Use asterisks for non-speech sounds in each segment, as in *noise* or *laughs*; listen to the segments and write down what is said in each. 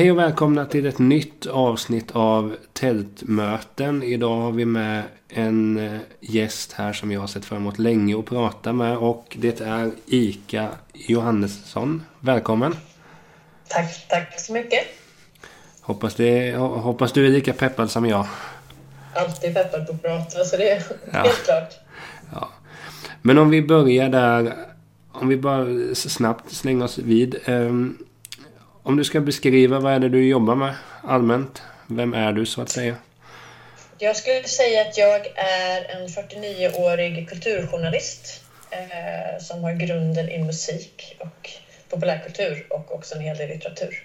Hej och välkomna till ett nytt avsnitt av Tältmöten. Idag har vi med en eh, gäst här som jag har sett fram emot länge att prata med. Och det är Ika Johannesson. Välkommen! Tack, tack så mycket! Hoppas, det, hoppas du är lika peppad som jag. Alltid peppad på att prata, så det är ja. helt klart. Ja. Men om vi börjar där. Om vi bara snabbt slänger oss vid. Um, om du ska beskriva vad är det du jobbar med allmänt? Vem är du så att säga? Jag skulle säga att jag är en 49-årig kulturjournalist eh, som har grunden i musik och populärkultur och också en hel del litteratur.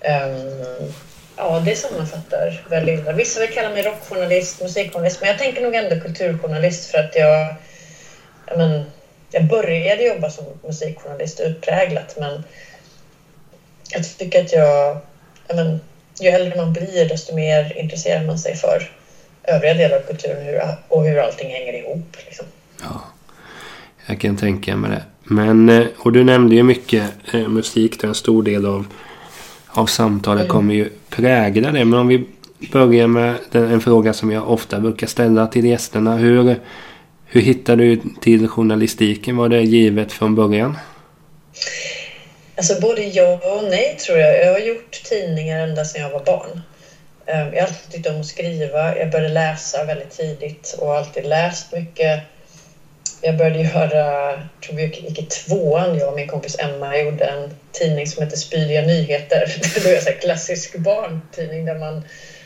Um, ja, det sammanfattar väldigt illa. Vissa vill kalla mig rockjournalist, musikjournalist, men jag tänker nog ändå kulturjournalist för att jag, jag, men, jag började jobba som musikjournalist utpräglat, men jag tycker att jag, jag men, ju äldre man blir desto mer intresserar man sig för övriga delar av kulturen och hur allting hänger ihop. Liksom. Ja, jag kan tänka mig det. Men, eh, och du nämnde ju mycket eh, musik, det är en stor del av, av samtalet mm. kommer ju prägla det. Men om vi börjar med den, en fråga som jag ofta brukar ställa till gästerna. Hur, hur hittade du till journalistiken? Var det givet från början? Alltså både ja och nej tror jag. Jag har gjort tidningar ända sedan jag var barn. Ehm, jag har alltid tyckt om att skriva. Jag började läsa väldigt tidigt och har alltid läst mycket. Jag började göra, tror vi gick i tvåan, jag och min kompis Emma gjorde en tidning som heter Spydiga nyheter. *laughs* Det var en klassisk barntidning där man,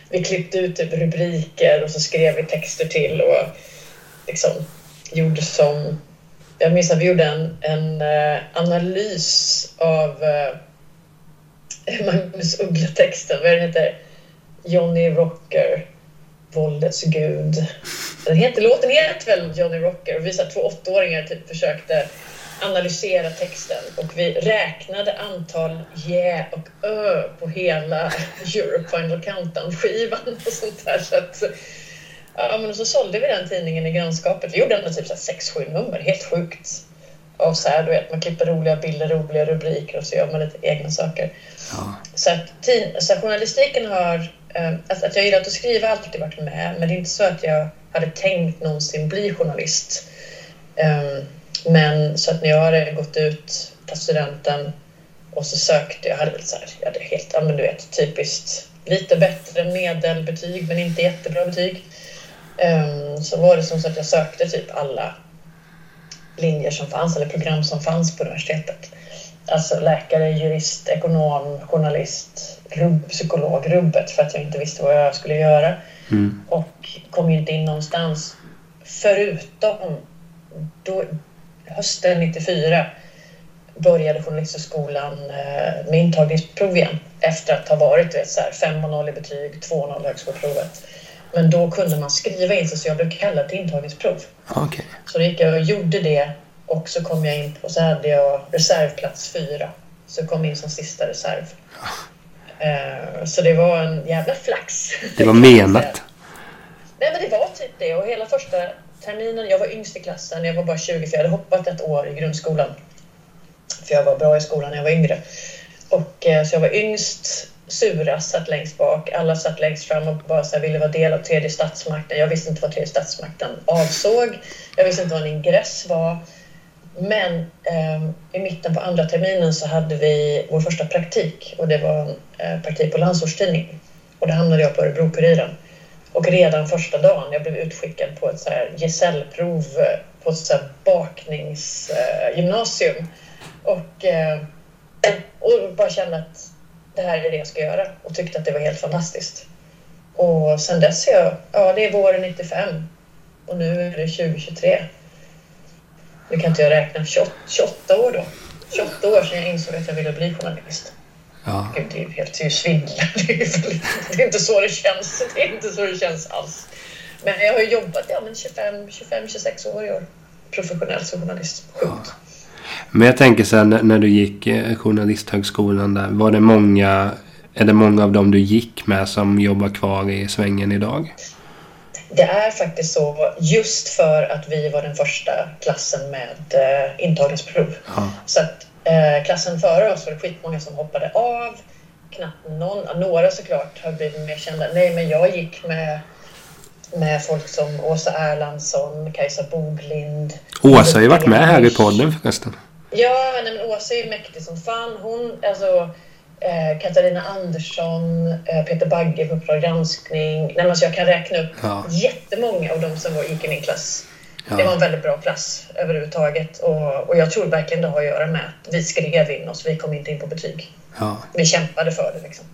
vi klippte ut typ rubriker och så skrev vi texter till och liksom gjorde som jag minns att vi gjorde en, en uh, analys av uh, *laughs* Magnus Uggla-texten, vad den heter? Johnny Rocker, våldets gud. Den heter, låten heter väl Johnny Rocker och vi två åttaåringar typ försökte analysera texten och vi räknade antal yeah och ö på hela *laughs* Europe Final Countdown-skivan och sånt där. Så att, Ja, men så sålde vi den tidningen i grannskapet. Vi gjorde ändå typ 6-7 nummer, helt sjukt. Och så här, du vet, man klipper roliga bilder, roliga rubriker och så gör man lite egna saker. Ja. Så, att, så journalistiken har... Äh, att, att jag gillat att skriva har alltid varit med, men det är inte så att jag hade tänkt någonsin bli journalist. Um, men så att när jag hade gått ut på studenten och så sökte jag, hade väl så här, jag hade helt, ja men du vet, typiskt lite bättre medelbetyg men inte jättebra betyg. Um, så var det som så att jag sökte typ alla linjer som fanns, eller program som fanns på universitetet. Alltså läkare, jurist, ekonom, journalist, rubb, psykolog, rubbet för att jag inte visste vad jag skulle göra. Mm. Och kom inte in någonstans förutom då, hösten 94 började Journalisthögskolan eh, med intagningsprov igen efter att ha varit vet, så här, 5 och 0 i betyg, 2-0 högskoleprovet. Men då kunde man skriva in sig så jag blev kallad till intagningsprov. Okay. Så då gick jag och gjorde det och så kom jag in på, så hade jag reservplats fyra. Så kom jag in som sista reserv. Uh, så det var en jävla flax. Det var menat. *laughs* Nej men det var typ det och hela första terminen, jag var yngst i klassen, jag var bara 20 för jag hade hoppat ett år i grundskolan. För jag var bra i skolan när jag var yngre. Och, uh, så jag var yngst Sura satt längst bak, alla satt längst fram och bara så ville vara del av tredje statsmakten. Jag visste inte vad tredje statsmakten avsåg. Jag visste inte vad en ingress var. Men eh, i mitten på andra terminen så hade vi vår första praktik och det var eh, praktik på landsortstidning. Och då hamnade jag på Örebro-Kuriren. Och redan första dagen, jag blev utskickad på ett så här gesällprov eh, på ett så här bakningsgymnasium. Eh, och, eh, och bara kände att det här är det jag ska göra och tyckte att det var helt fantastiskt. Och sen dess, jag, ja det är våren 95 och nu är det 2023. Nu kan inte jag räkna, 28, 28 år då. 28 år sedan jag insåg att jag ville bli journalist. Ja. Gud, det är ju helt svindlande. *laughs* Det är inte så det känns. Det är inte så det känns alls. Men jag har jobbat ja, 25-26 år i år professionell som journalist. Sjukt. Ja. Men jag tänker så här, när du gick eh, journalisthögskolan där. Var det många, är det många av dem du gick med som jobbar kvar i svängen idag? Det är faktiskt så, just för att vi var den första klassen med eh, intagningsprov. Ja. Så att eh, klassen före oss var det skitmånga som hoppade av. knappt någon. Några såklart har blivit mer kända. Nej, men jag gick med, med folk som Åsa Erlandsson, Kajsa Boglind. Åsa har ju varit med här i podden förresten. Ja, nej, men Åsa är mäktig som fan. Hon, alltså, eh, Katarina Andersson, eh, Peter Bagge på Uppdrag granskning. Nej, alltså, jag kan räkna upp Ja. jättemånga av dem som var, gick i min klass. Ja. Det var en väldigt bra klass överhuvudtaget. Och, och jag tror verkligen det har att göra med att vi skrev in oss. Vi kom inte in på betyg. Ja. Vi kämpade för det liksom.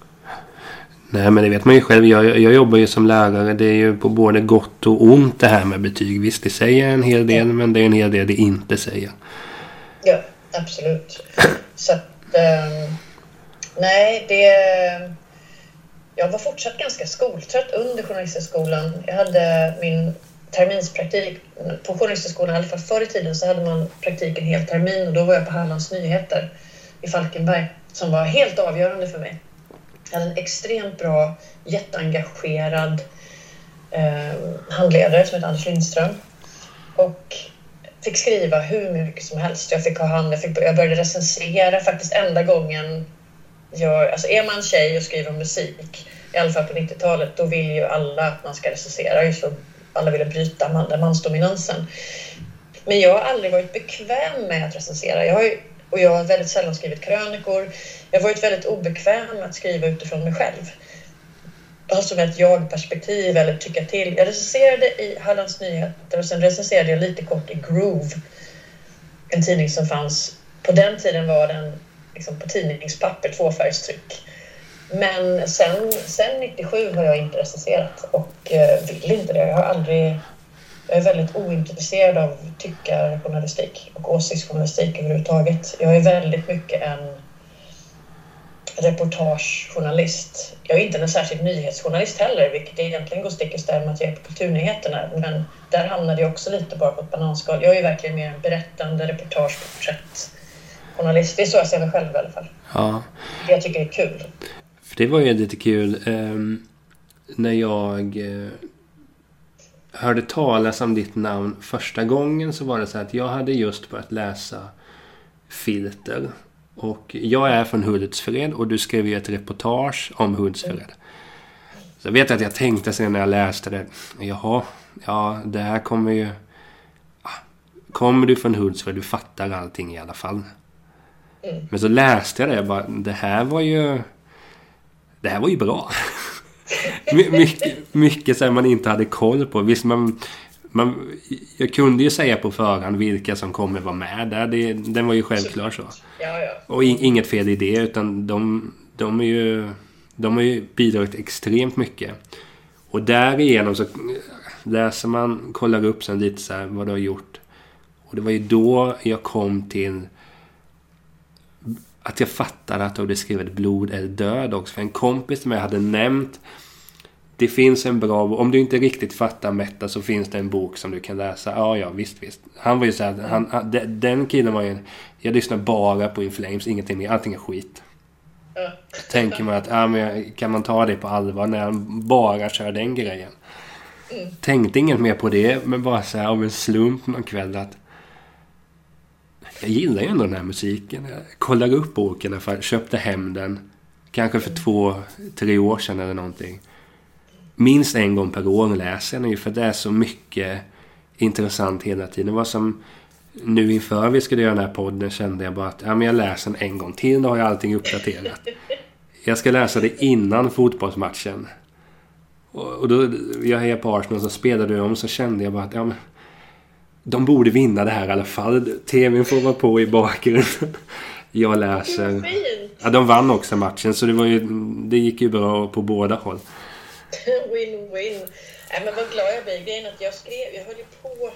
Nej men det vet man ju själv. Jag, jag jobbar ju som lärare. Det är ju på både gott och ont det här med betyg. Visst det säger en hel del men det är en hel del det inte säger. Ja, absolut. Så att, ehm, nej, det... Jag var fortsatt ganska skoltrött under Journalisthögskolan. Jag hade min terminspraktik på Journalisthögskolan, i alla fall förr i tiden, så hade man praktik en hel termin och då var jag på Hallands Nyheter i Falkenberg som var helt avgörande för mig. En extremt bra, jätteengagerad eh, handledare som heter Anders Lindström. Och fick skriva hur mycket som helst. Jag fick ha hand, jag, fick, jag började recensera faktiskt enda gången jag, alltså är man tjej och skriver om musik, i alla fall på 90-talet, då vill ju alla att man ska recensera. Just för alla ville bryta man, den mansdominansen. Men jag har aldrig varit bekväm med att recensera. Jag har ju, och jag har väldigt sällan skrivit krönikor. Jag har varit väldigt obekväm med att skriva utifrån mig själv. Alltså med ett jag-perspektiv eller tycka till. Jag recenserade i Hallands Nyheter och sen recenserade jag lite kort i Groove. En tidning som fanns, på den tiden var den liksom på tidningspapper, tvåfärgstryck. Men sen, sen 97 har jag inte recenserat och eh, vill inte det. Jag har aldrig... Jag är väldigt ointresserad av tyckarjournalistik och åsiktsjournalistik överhuvudtaget. Jag är väldigt mycket en reportagejournalist. Jag är inte en särskild nyhetsjournalist heller, vilket egentligen går stick i stäv med att jag är på Kulturnyheterna. Men där hamnade jag också lite bara på ett bananskal. Jag är verkligen mer en berättande reportage, porträttjournalist. Det är så jag ser mig själv i alla fall. Ja. Det jag tycker är kul. För det var ju lite kul. ehm, när jag eh, hörde talas om ditt namn första gången så var det så att jag hade just börjat läsa Filter. Och jag är från Hultsfred och du skrev ju ett reportage om Hultsfred. Så jag vet att jag tänkte sen när jag läste det. Jaha, ja det här kommer ju... ah, Kommer du från Hultsfred, du fattar allting i alla fall. Mm. Men så läste jag det jag bara, det här var ju... Det här var ju bra. My- mycket, mycket som man inte hade koll på. Visst, man, man, jag kunde ju säga på förhand vilka som kommer vara med där. Det, den var ju självklar så. Ja, ja. Och in, inget fel i det, utan de, de är ju... De har ju bidragit extremt mycket. Och därigenom så läser man, kollar upp sen lite så här vad du har gjort. Och det var ju då jag kom till att jag fattade att du hade skrivit blod eller död också. För en kompis som jag hade nämnt det finns en bra Om du inte riktigt fattar Metta så finns det en bok som du kan läsa. Ja, ja, visst, visst. Han var ju så här, han, han, de- den killen var ju. Jag lyssnar bara på In Flames, ingenting mer. Allting är skit. ja. *laughs* Tänker man att, ja, men kan man ta det på allvar när han bara kör den grejen? Tänkte inget mer på det, men bara så här av en slump någon kväll att jag gillar ju ändå den här musiken. Jag kollade upp boken, i köpte hem den. Kanske för två, tre år sedan eller någonting. Minst en gång per år läser jag den ju för det är så mycket intressant hela tiden. Det var som nu inför vi skulle göra den här podden kände jag bara att ja, men jag läser den en gång till. Då har jag allting uppdaterat. Jag ska läsa det innan fotbollsmatchen. Och, och då, jag hejar på Arsenal, så spelade du om så kände jag bara att ja, men, de borde vinna det här i alla fall. TVn får vara på i bakgrunden. Jag läser. Ja, de vann också matchen så det, var ju, det gick ju bra på båda håll. Win-win. Nej, men vad glad jag blir. Grejen att jag skrev, jag höll ju på,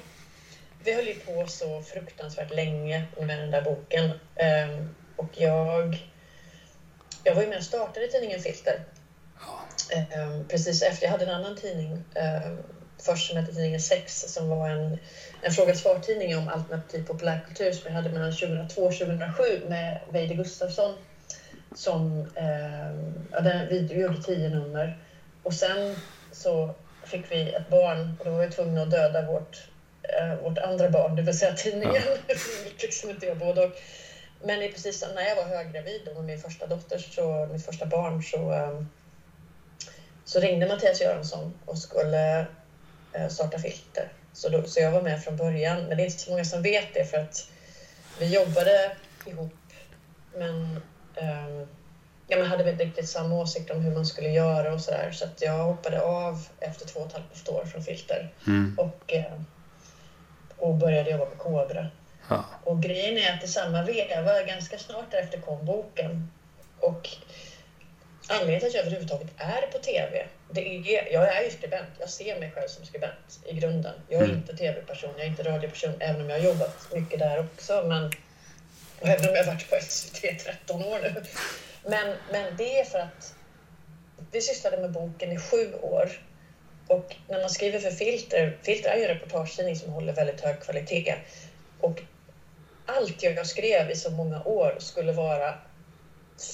vi höll ju på så fruktansvärt länge med den där boken. Ehm, och jag, jag var ju med och startade tidningen Filter. Ehm, precis efter, jag hade en annan tidning um, först som hette tidningen Sex som var en, en fråga svar-tidning om alternativ populärkultur som jag hade mellan 2002 och 2007 med Veide Gustafsson. Som, ehm, ja, den, vi gjorde tio nummer. Och sen så fick vi ett barn och då var vi tvungna att döda vårt, eh, vårt andra barn, det vill säga tidningen. Ja. *laughs* som inte jag både och. Men i precis när jag var höggravid med min första dotter, så, mitt första barn, så, um, så ringde Mattias Göransson och skulle uh, starta Filter. Så, då, så jag var med från början, men det är inte så många som vet det för att vi jobbade ihop men um, ja, men hade inte riktigt samma åsikt om hur man skulle göra och sådär. Så att jag hoppade av efter två och ett halvt år från Filter Mm. och, eh, och började jobba på Kobra. Ja. Och grejen är att i samma veva, ganska snart därefter kom boken. Och anledningen till att jag överhuvudtaget är på TV, det är, jag är ju skribent. Jag ser mig själv som skribent i grunden. Jag är Mm. inte TV-person, jag är inte radioperson, även om jag har jobbat mycket där också. Men, och även om jag har varit på SVT i 13 år nu. Men, men det är för att vi sysslade med boken i sju år. Och när man skriver för Filter, Filter är ju en reportagetidning som håller väldigt hög kvalitet. Och allt jag skrev i så många år skulle vara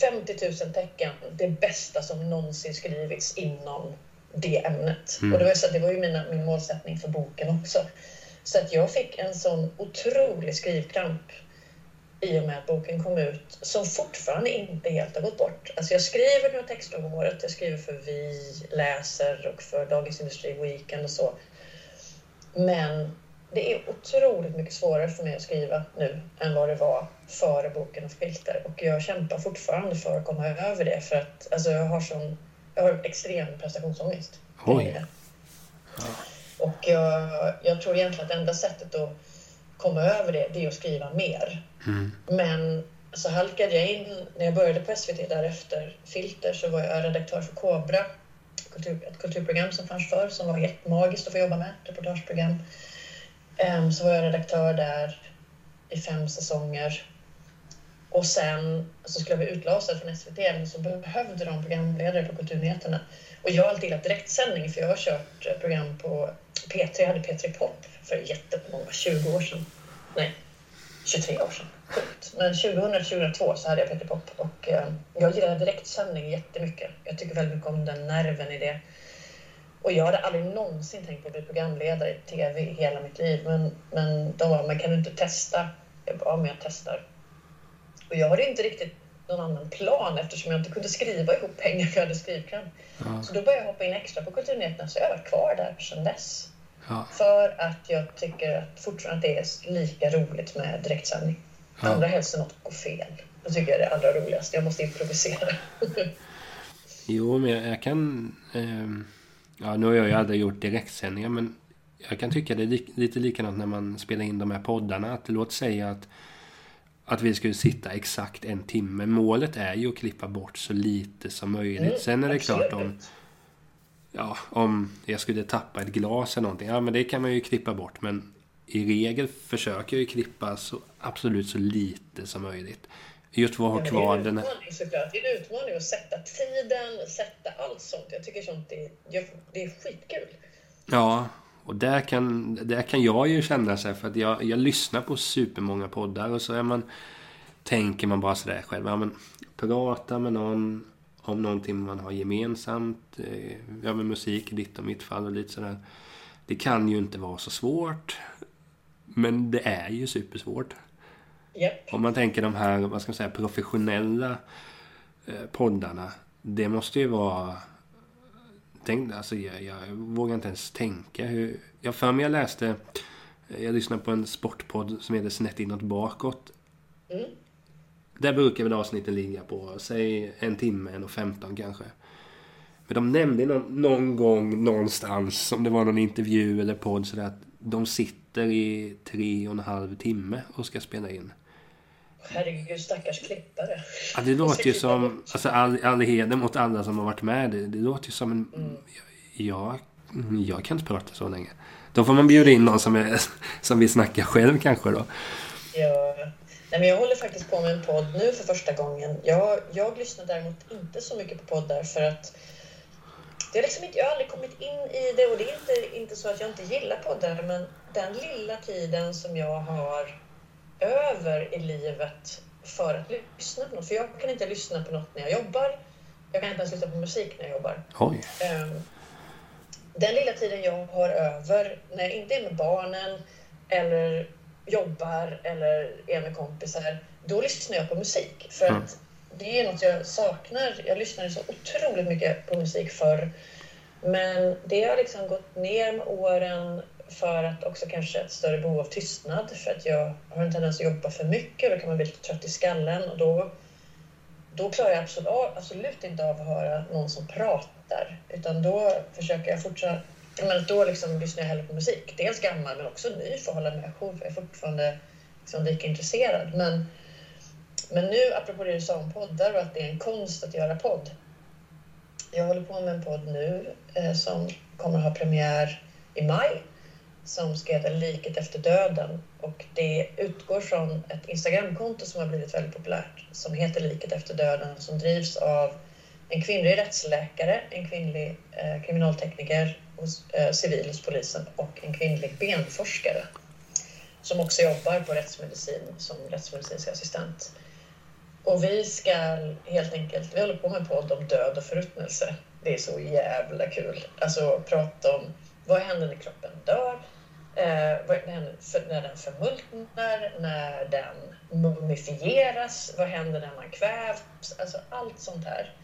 50 000 tecken, det bästa som någonsin skrivits inom det ämnet. Mm. Och det var, så, det var ju mina, min målsättning för boken också. Så att jag fick en sån otrolig skrivkramp i och med att boken kom ut, som fortfarande inte helt har gått bort. Alltså jag skriver några texter om året, jag skriver för Vi läser och för Dagens Industri Weekend och så. Men det är otroligt mycket svårare för mig att skriva nu än vad det var före boken och filter. Och jag kämpar fortfarande för att komma över det för att alltså, jag har sån, jag har extrem prestationsångest. Oj. Och jag, jag tror egentligen att enda sättet att komma över det, det är att skriva mer. Mm. Men så halkade jag in, när jag började på SVT därefter, Filter, så var jag redaktör för Kobra, kultur, ett kulturprogram som fanns förr som var jättemagiskt att få jobba med, reportageprogram. Ehm, så var jag redaktör där i fem säsonger. Och sen så skulle jag bli utlasad från SVT, men så behövde de programledare på Kulturnyheterna. Och jag har alltid gillat direktsändning, för jag har kört eh, program på P3, jag hade P3 Pop för jättemånga, 20 år sedan. Nej, 23 år sedan. Sjukt. Men 2000-2002 så hade jag P3 Pop och eh, jag gillar direktsändning jättemycket. Jag tycker väldigt mycket om den nerven i det. Och jag hade aldrig någonsin tänkt på att bli programledare i TV i hela mitt liv. Men, men de var, men kan du inte testa? Jag bara, ja, men jag testar. Och jag hade inte riktigt någon annan plan eftersom jag inte kunde skriva ihop pengar för jag hade skrivkramp. Ja. Så då började jag hoppa in extra på Kulturnyheterna så jag har varit kvar där sedan dess. Ja. För att jag tycker att fortfarande att det är lika roligt med direktsändning. Ja. Allra helst när något går fel. Då tycker jag det är allra roligast. Jag måste improvisera. *laughs* Jo, men jag, jag kan... ehm, ja, nu har jag ju aldrig gjort direktsändningar, men jag kan tycka det är li, lite likadant när man spelar in de här poddarna. Att låt säga att, att vi skulle sitta exakt en timme. Målet är ju att klippa bort så lite som möjligt. Mm, Sen är det klart om, absolut. ja, om jag skulle tappa ett glas eller någonting. Ja, men det kan man ju klippa bort. Men i regel försöker jag ju klippa så absolut så lite som möjligt. Just för att ha Ja, men kvar den en här... Det är en utmaning att sätta tiden, sätta allt sånt. Jag tycker sånt är, det är skitkul. Ja, och där kan, där kan jag ju känna sig för att jag, jag lyssnar på supermånga poddar och så är man, tänker man bara sådär själv. Ja, men, prata med någon om någonting man har gemensamt. Eh, ja, med musik i ditt och mitt fall och lite sådär. Det kan ju inte vara så svårt. Men det är ju supersvårt. Japp. Om man tänker de här, vad ska man säga, professionella eh, poddarna. Det måste ju vara... Tänk, alltså jag, jag vågar inte ens tänka hur... Jag för mig jag läste... Jag lyssnade på en sportpodd som heter Snett inåt bakåt. Mm. Där brukar väl avsnitten ligga på, säg en timme, en och femton kanske. Men de nämnde någon, någon gång någonstans, om det var någon intervju eller podd, sådär att de sitter i tre och en halv timme och ska spela in. Herregud, stackars klippare. Ja, det låter ju som... Alltså all, all heder mot alla som har varit med. Det, det låter ju som en... Mm. Jag, jag kan inte prata så länge. Då får man bjuda in någon som, är, som vill snacka själv kanske då. Jag, nej men jag håller faktiskt på med en podd nu för första gången. Jag, jag lyssnar däremot inte så mycket på poddar för att det är liksom inte, jag har aldrig kommit in i det och det är inte, inte så att jag inte gillar poddar men den lilla tiden som jag har över i livet för att lyssna på något. För jag kan inte lyssna på något när jag jobbar. Jag kan inte ens lyssna på musik när jag jobbar. Oj. Ehm, den lilla tiden jag har över när jag inte är med barnen eller jobbar eller är med kompisar, då lyssnar jag på musik. För Mm. att det är något jag saknar. Jag lyssnade så otroligt mycket på musik förr. Men det har liksom gått ner med åren för att också kanske ett större behov av tystnad. För att jag har en tendens att jobba för mycket. och Då kan man bli lite trött i skallen. Och då, då klarar jag absolut, absolut inte av att höra någon som pratar. Utan då försöker jag fortsätta... Men då liksom lyssnar jag hellre på musik. Dels gammal men också ny för att hålla mig ajour. Jag är fortfarande liksom lika intresserad. Men, men nu, apropå det du sa om poddar och att det är en konst att göra podd. Jag håller på med en podd nu eh, som kommer att ha premiär i maj som ska heta Liket efter döden och det utgår från ett Instagramkonto som har blivit väldigt populärt som heter Liket efter döden som drivs av en kvinnlig rättsläkare, en kvinnlig eh, kriminaltekniker hos, eh, civil hos polisen och en kvinnlig benforskare som också jobbar på rättsmedicin som rättsmedicinsk assistent. Och vi ska helt enkelt, vi håller på med en podd om död och förruttnelse. Det är så jävla kul. Alltså prata om vad händer när kroppen dör? Eh, vad händer för, när den förmultnar? När den mumifieras? Vad händer när man kvävs? Alltså allt sånt här.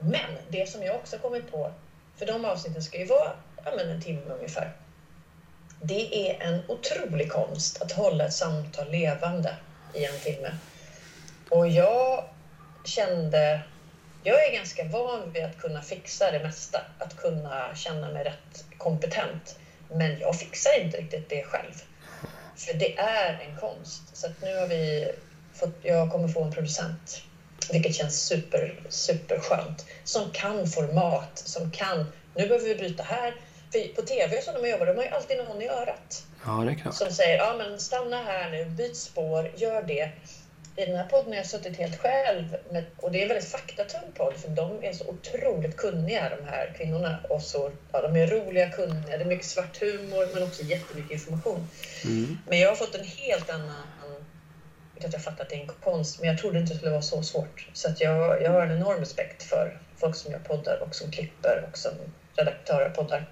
Men det som jag också kommit på, för de avsnitten ska ju vara ja, men en timme ungefär. Det är en otrolig konst att hålla ett samtal levande i en timme. Och jag kände... Jag är ganska van vid att kunna fixa det mesta. Att kunna känna mig rätt kompetent. Men jag fixar inte riktigt det själv. För det är en konst. Så nu har vi fått... Jag kommer få en producent. Vilket känns super, super skönt. Som kan format, som kan... Nu behöver vi bryta här. För på tv när man jobbar, de har ju alltid någon i örat. Ja, det är klart. Som säger, ja men stanna här nu, byt spår, gör det. I den här podden har jag suttit helt själv med, och det är en väldigt faktatung podd för de är så otroligt kunniga de här kvinnorna. Och så, ja, de är roliga, kunniga, det är mycket svart humor men också jättemycket information. Mm. Men jag har fått en helt annan... Att jag fattar att det är en konst, men jag trodde inte det skulle vara så svårt. Så att jag, jag har en enorm respekt för folk som gör poddar och som klipper och som redaktörer av poddar.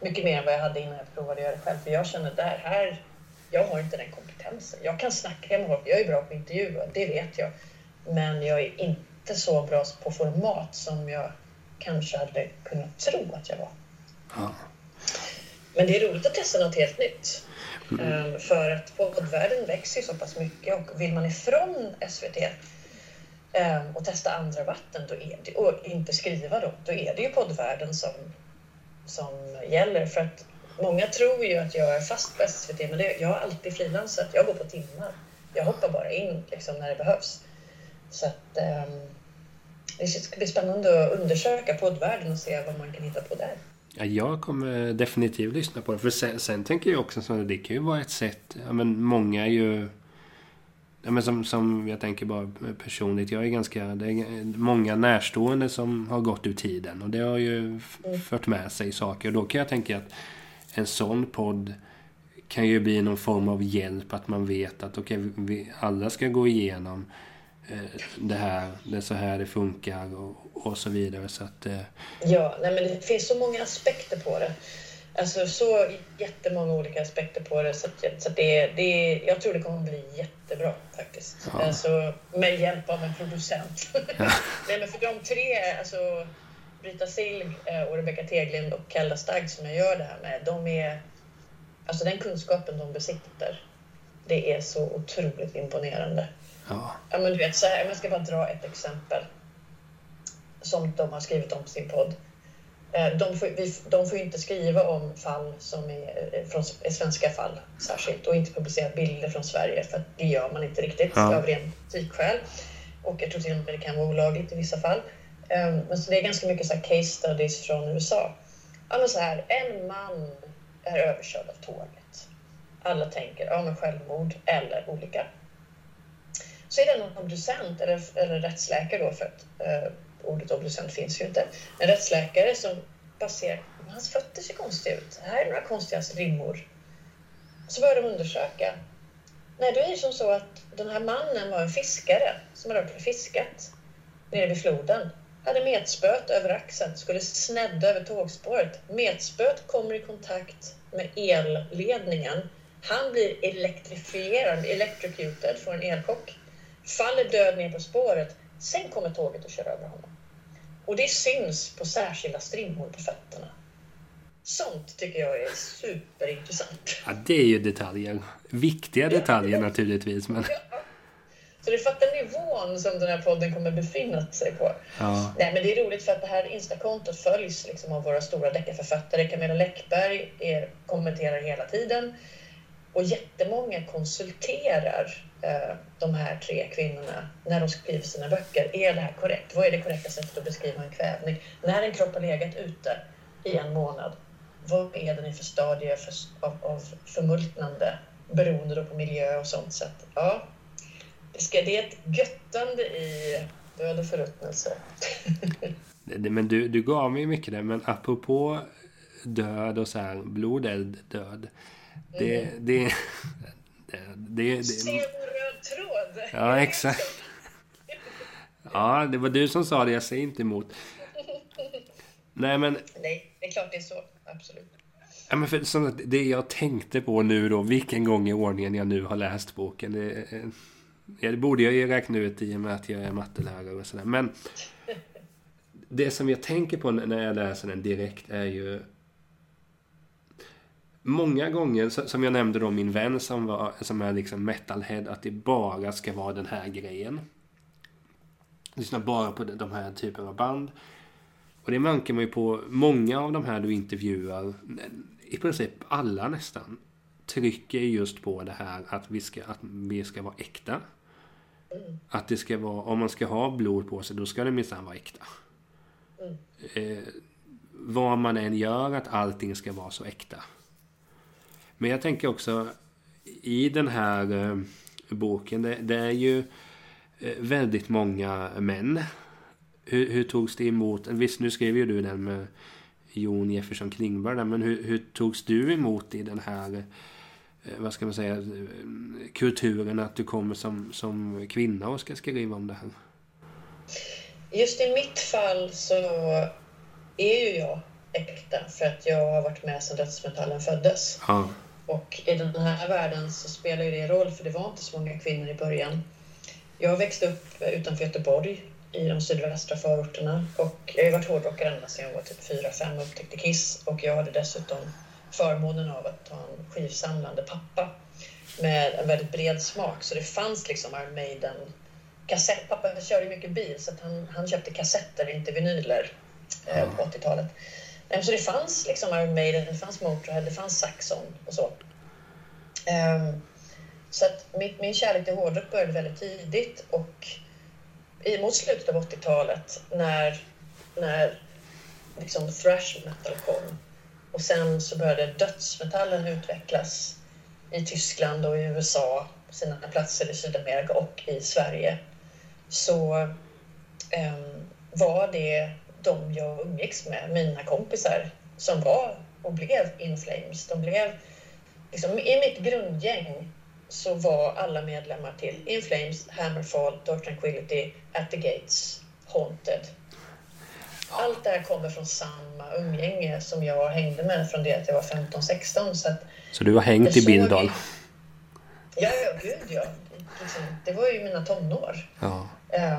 Mycket mer än vad jag hade innan jag provade att göra det själv. För jag känner där, här, jag har inte den kompetensen. Jag kan snacka med folk, jag är bra på intervjuer, det vet jag. Men jag är inte så bra på format som jag kanske hade kunnat tro att jag var. Ja. Men det är roligt att testa något helt nytt. Mm. För att poddvärlden växer ju så pass mycket och vill man ifrån SVT um, och testa andra vatten då är det, och inte skriva då, då är det ju poddvärlden som, som gäller. För att många tror ju att jag är fast på SVT men det, jag har alltid frilansat. Jag går på timmar. Jag hoppar bara in liksom, när det behövs. Så att um, det ska bli spännande att undersöka poddvärlden och se vad man kan hitta på där. Ja, jag kommer definitivt lyssna på det. För sen, sen tänker jag också så att det kan ju vara ett sätt. Ja, men många är ju... Ja, men som, som jag tänker bara personligt. Jag är ganska... Det är många närstående som har gått ur tiden. Och det har ju Mm. fört med sig saker. Och då kan jag tänka att en sån podd kan ju bli någon form av hjälp. Att man vet att okej, vi alla ska gå igenom eh, det här. Det är så här det funkar och, och så vidare. Så att... Eh, Ja, nej, men det finns så många aspekter på det. Alltså så jättemånga olika aspekter på det. Så, att, så att det, det, jag tror det kommer bli jättebra faktiskt. Ja. Alltså, med hjälp av en producent. *laughs* nej, men för de tre, alltså Brita Silg eh, och Rebecka Teglind och Kelda Stagg som jag gör det här med. De är, alltså den kunskapen de besitter. Det är så otroligt imponerande. ja. Ja, men du vet, så här, jag ska bara dra ett exempel som de har skrivit om på sin podd. Eh, De får, de får ju inte skriva om fall som är, eh, från, är svenska fall särskilt och inte publicera bilder från Sverige för det gör man inte riktigt Ja. av ren etikskäl. Och jag tror till och med det kan vara olagligt i vissa fall. Um, så det är ganska mycket så här case studies från USA. Ja, så här, en man är överkörd av tåget. Alla tänker ja, men självmord eller olycka så är det någon obducent eller, eller rättsläkare då för att uh, ordet obducent finns ju inte. En rättsläkare som passerar, hans fötter ser konstiga ut. Här är några konstiga rimmor. Så börjar de undersöka. Nej, då är det som så att den här mannen var en fiskare som hade varit och fiskat nere vid floden. Hade metspöet över axeln, skulle snedda över tågspåret. Metspöet kommer i kontakt med elledningen. Han blir elektrifierad, electrocuted, får en elchock faller död ner på spåret. Sen kommer tåget och kör över honom. Och det syns på särskilda strimmor på fötterna. Sånt tycker jag är superintressant. Ja, det är ju detaljer. Viktiga detaljer naturligtvis. Men... Så du fattar nivån som den här podden kommer befinna sig på. Ja. Nej, men det är roligt för att det här Instakontot följs liksom av våra stora deckarförfattare. Camilla Läckberg är, kommenterar hela tiden. Och jättemånga konsulterar eh, de här tre kvinnorna när de skriver sina böcker. Är det här korrekt? Vad är det korrekta sättet att beskriva en kvävning? När en kropp har legat ute i en månad, vad är den i för stadie för, av, av förmultnande beroende på miljö och sånt. Så att, ja, ska, det ett göttande i död och förruttnelse. *laughs* men du, du gav mig mycket där, men apropå död och så här, blod, eld, död. Det, mm. det, *laughs* det, det, det, Se röd tråd! Ja, exakt. *laughs* Ja, det var du som sa det, jag säger inte emot. Nej, men... Nej, det är klart det är så. Absolut. Ja, men för, så det jag tänkte på nu då, vilken gång i ordningen jag nu har läst boken. Det, ja, det borde jag ju räkna ut i och med att jag är mattelärare och sådär. Men det som jag tänker på när jag läser den direkt är ju Många gånger, som jag nämnde då min vän som, var, som är liksom metalhead, att det bara ska vara den här grejen. Lyssna bara på de här typen av band. Och det märker man ju på många av de här du intervjuar. I princip alla nästan. Trycker just på det här att vi ska, att vi ska vara äkta. Mm. Att det ska vara, om man ska ha blod på sig, då ska det minsann vara äkta. Mm. Eh, vad man än gör, att allting ska vara så äkta. Men jag tänker också i den här eh, boken, det, det, är ju eh, väldigt många män hur, hur togs det emot? Visst, nu skrev ju du den med Jon Jefferson Klingberg men hur, hur togs du emot i den här vad ska man säga, kulturen att du kommer som, som kvinna och ska skriva om det här? Just i mitt fall så är ju jag äkta för att jag har varit med sedan dödsmetallen föddes. Ja. Och i den här världen så spelar ju det roll för det var inte så många kvinnor i början. Jag växte upp utanför Göteborg i de sydvästra förorterna. Och jag har varit hårdrockare ända sedan jag var typ 4-5 och upptäckte Kiss. Och jag hade dessutom förmånen av att ha en skivsamlande pappa med en väldigt bred smak. Så det fanns liksom Iron Maiden kassett. Pappa körde mycket bil så han, han köpte kassetter, inte vinyler eh, på 80-talet. Så det fanns liksom Iron Maiden, det fanns Motörhead, det fanns Saxon och så. Um, så att min, min kärlek till hårdrock började väldigt tidigt och mot slutet av 80-talet när, när liksom thrash metal kom. Och sen så började dödsmetallen utvecklas i Tyskland och i USA, på sina platser i Sydamerika och i Sverige. Så um, var det de jag umgicks med, mina kompisar, som var och blev In Flames. De blev, liksom, I mitt grundgäng så var alla medlemmar till In Flames, Hammerfall, Dark Tranquility, At the Gates, Haunted. Allt det här kommer från samma umgänge som jag hängde med från det att jag var 15-16. Så, så du har hängt i Bildal? Ja, ja, gud ja. Liksom, det var ju mina tonår. Ja.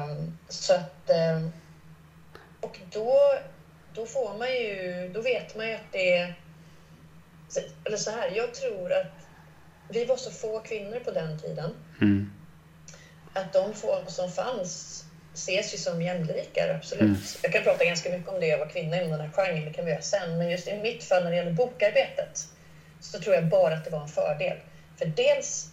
Um, så att... Um, och då, då får man ju... Då vet man ju att det är... Eller så här, jag tror att vi var så få kvinnor på den tiden. Mm. Att de få som fanns ses ju som jämlikar, absolut. Mm. Jag kan prata ganska mycket om det, jag var kvinna inom den här genren, det kan vi göra sen. Men just i mitt fall när det gäller bokarbetet så tror jag bara att det var en fördel. För dels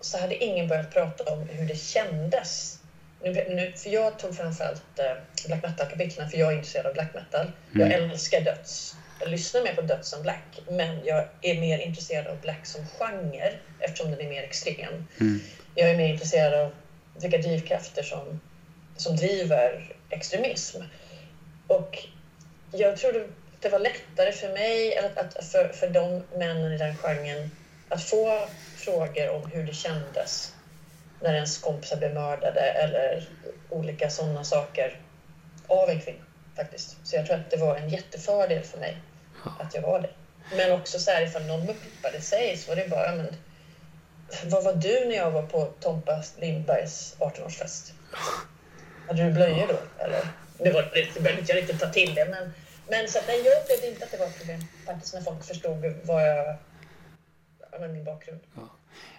så hade ingen börjat prata om hur det kändes. Nu, nu, för jag tog framförallt eh, black metal-kapitlen för jag är intresserad av black metal. Mm. Jag älskar döds jag lyssnar mer på döds som black, men jag är mer intresserad av black som genre eftersom den är mer extrem. Mm. Jag är mer intresserad av vilka drivkrafter som, som driver extremism. Och jag tror det var lättare för mig, att, att, för, för de männen i den genren, att få frågor om hur det kändes när ens kompisar blev mördade eller olika sådana saker av en kvinna faktiskt. Så jag tror att det var en jättefördel för mig att jag var det. Men också så här ifall någon muppade sig så var det bara men Var var du när jag var på Tompa Lindbergs 18-årsfest? Hade du blöjor då? Eller? Det var det behöver inte jag riktigt ta till det. Men, men så att, nej, jag upplevde inte att det var ett problem faktiskt när folk förstod vad jag... Ja, min bakgrund. Ja.